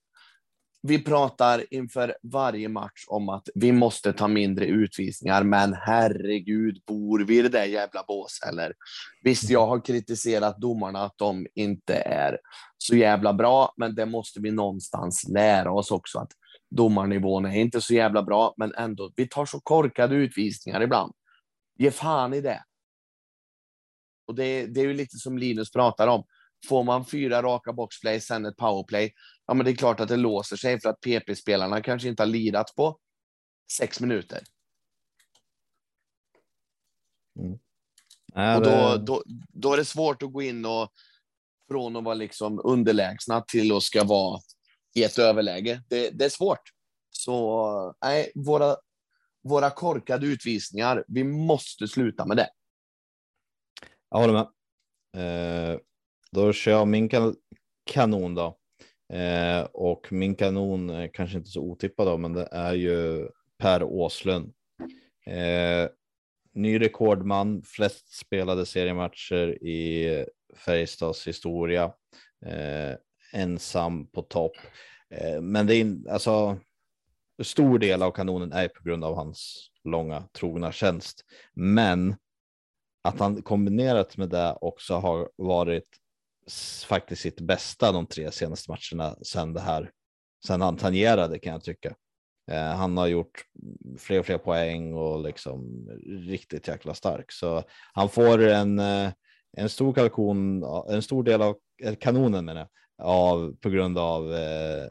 Vi pratar inför varje match om att vi måste ta mindre utvisningar, men herregud, bor vi i det där jävla bås eller? Visst, jag har kritiserat domarna att de inte är så jävla bra, men det måste vi någonstans lära oss också att domarnivån är inte så jävla bra, men ändå, vi tar så korkade utvisningar ibland. Ge fan i det. Och det, det är ju lite som Linus pratar om. Får man fyra raka boxplay, sen ett powerplay, ja men det är klart att det låser sig för att PP-spelarna kanske inte har lirat på sex minuter. Nej, Och då, då, då är det svårt att gå in och från att vara liksom underlägsna till att ska vara i ett överläge. Det, det är svårt. Så nej, våra, våra korkade utvisningar, vi måste sluta med det. Jag håller med. Eh, då kör jag min kanon då. Eh, och min kanon är kanske inte så otippad då, men det är ju Per Åslund. Eh, ny rekordman, flest spelade seriematcher i Färjestads historia. Eh, ensam på topp. Eh, men det är alltså. Stor del av kanonen är på grund av hans långa trogna tjänst, men att han kombinerat med det också har varit faktiskt sitt bästa de tre senaste matcherna sen det här, Sen han tangerade kan jag tycka. Eh, han har gjort fler och fler poäng och liksom riktigt jäkla stark. Så han får en, eh, en stor kalkon, en stor del av eh, kanonen menar jag, av på grund av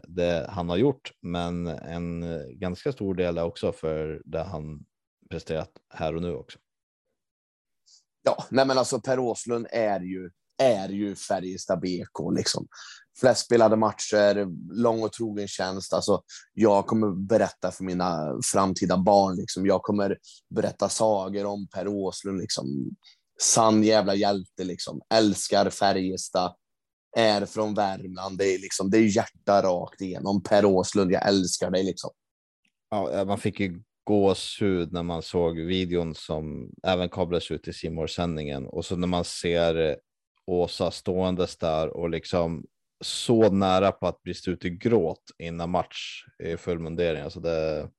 det han har gjort, men en ganska stor del är också för det han presterat här och nu också. Ja, nej men alltså Per Åslund är ju, är ju Färjestad BK liksom. Flest spelade matcher, lång och trogen tjänst. Alltså, jag kommer berätta för mina framtida barn. Liksom. Jag kommer berätta sagor om Per Åslund. Liksom. Sann jävla hjälte. Liksom. Älskar Färjestad. Är från Värmland. Det är, liksom, det är hjärta rakt igenom. Per Åslund, jag älskar dig. Liksom. Ja, eh, man fick ju gåshud när man såg videon som även kablades ut i simor sändningen och så när man ser eh, Åsa ståendes där och liksom så nära på att brista ut i gråt innan match i full mundering. Alltså det,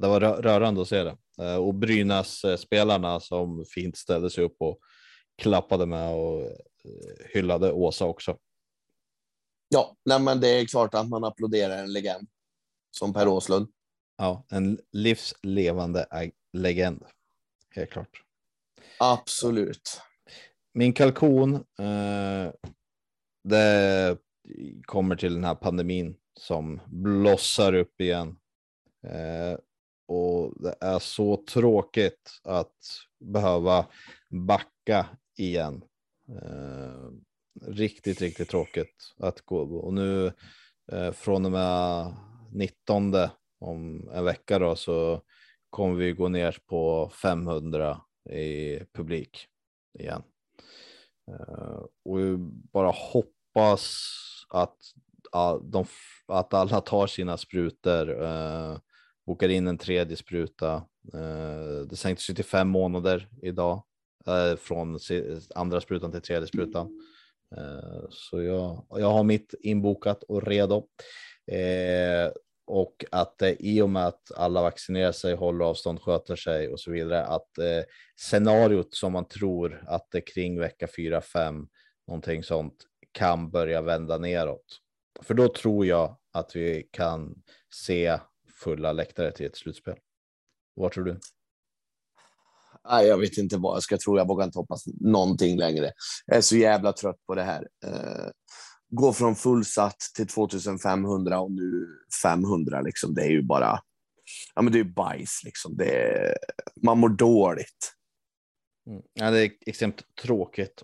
det var rö- rörande att se det. Eh, Och Brynäs eh, spelarna som fint ställde sig upp och klappade med och eh, hyllade Åsa också. Ja, nej, men det är klart att man applåderar en legend som Per Åslund. Ja, en livslevande legend. Helt klart. Absolut. Min kalkon. Eh, det kommer till den här pandemin som blossar upp igen. Eh, och det är så tråkigt att behöva backa igen. Eh, riktigt, riktigt tråkigt att gå och nu eh, från och med 19 om en vecka då så kommer vi gå ner på 500 i publik igen. Eh, och bara hoppas att, de, att alla tar sina sprutor, eh, bokar in en tredje spruta. Eh, det sänktes ju till fem månader idag eh, från andra sprutan till tredje sprutan. Eh, så jag, jag har mitt inbokat och redo. Och att eh, i och med att alla vaccinerar sig, håller avstånd, sköter sig och så vidare, att eh, scenariot som man tror att det kring vecka 4-5, någonting sånt, kan börja vända neråt. För då tror jag att vi kan se fulla läktare till ett slutspel. Vad tror du? Nej, jag vet inte vad jag ska tro. Jag vågar inte hoppas någonting längre. Jag är så jävla trött på det här. Eh, Gå från fullsatt till 2500 och nu 500. Liksom. Det är ju bara ja, men det är bajs. Liksom. Det är, man mår dåligt. Mm. Ja, det är extremt tråkigt.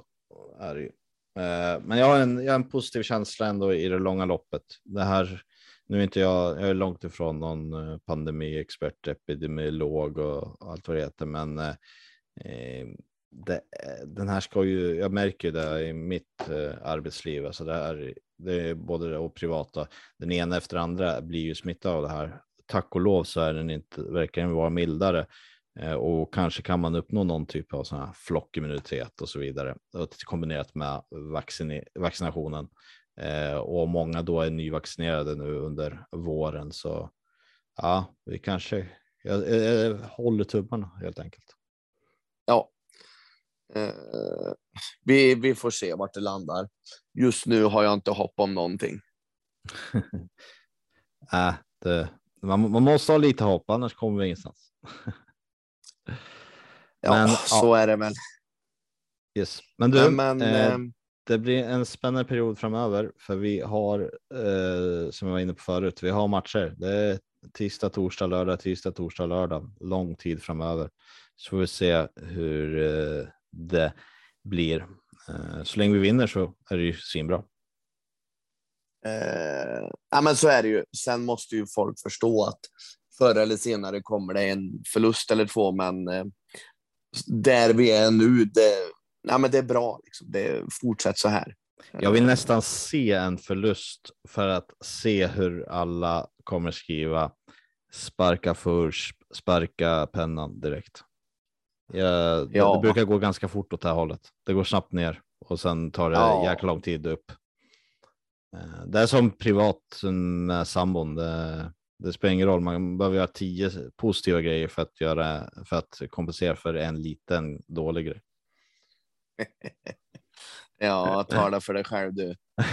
Är det ju. Eh, men jag har, en, jag har en positiv känsla ändå i det långa loppet. Det här, nu är inte jag, jag är långt ifrån någon eh, pandemiexpert, epidemiolog och allt vad det heter, men eh, eh det, den här ska ju, jag märker ju det i mitt eh, arbetsliv, alltså det här, det är både det och privata, den ena efter andra blir ju smittad av det här. Tack och lov så är den inte, verkar den vara mildare. Eh, och kanske kan man uppnå någon typ av sån här flockimmunitet och så vidare kombinerat med vaccin vaccinationen. Eh, och många då är nyvaccinerade nu under våren så ja, vi kanske jag, jag, jag håller tummarna helt enkelt. Ja. Eh, vi, vi får se vart det landar. Just nu har jag inte hopp om någonting. äh, det, man, man måste ha lite hopp annars kommer vi ingenstans. Ja, Men, så är det väl. Yes. Men du, Men, men eh, eh, det blir en spännande period framöver för vi har, eh, som jag var inne på förut, vi har matcher. Det är tisdag, torsdag, lördag, tisdag, torsdag, lördag, lång tid framöver. Så får vi se hur eh, det blir. Eh, så länge vi vinner så är det ju svinbra. Eh, ja, men så är det ju. Sen måste ju folk förstå att förr eller senare kommer det en förlust eller två, men eh, där vi är nu, det, ja, men det är bra. Liksom. Det, fortsätt så här. Jag vill nästan se en förlust för att se hur alla kommer skriva sparka för sparka pennan direkt. Ja. Det brukar gå ganska fort åt det här hållet. Det går snabbt ner och sen tar det ja. jäkla lång tid upp. Eh, det är som privat med sambon. Det, det spelar ingen roll. Man behöver göra tio positiva grejer för att göra för att kompensera för en liten dålig grej. ja, tala för dig själv du.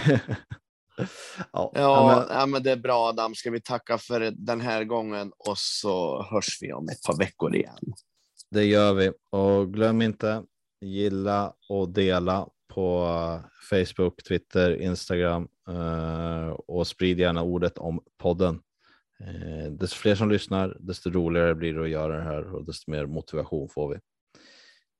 ja, ja, men... ja, men det är bra Adam. Ska vi tacka för den här gången och så hörs vi om ett par veckor igen. Det gör vi och glöm inte gilla och dela på Facebook, Twitter, Instagram eh, och sprid gärna ordet om podden. Eh, desto fler som lyssnar, desto roligare blir det att göra det här och desto mer motivation får vi.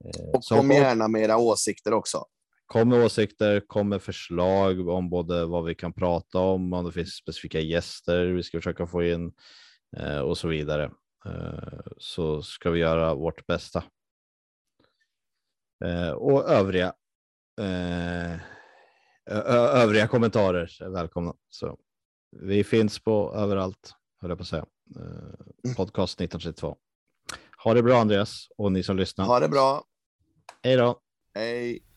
Eh, och kom gärna med era åsikter också. Kom med åsikter, kom med förslag om både vad vi kan prata om, om det finns specifika gäster vi ska försöka få in och så vidare. Så ska vi göra vårt bästa. Och övriga eh, övriga kommentarer är välkomna. Så vi finns på överallt, höll jag på att säga. Eh, podcast 1932. Ha det bra Andreas och ni som lyssnar. Ha det bra. Hej då. Hej.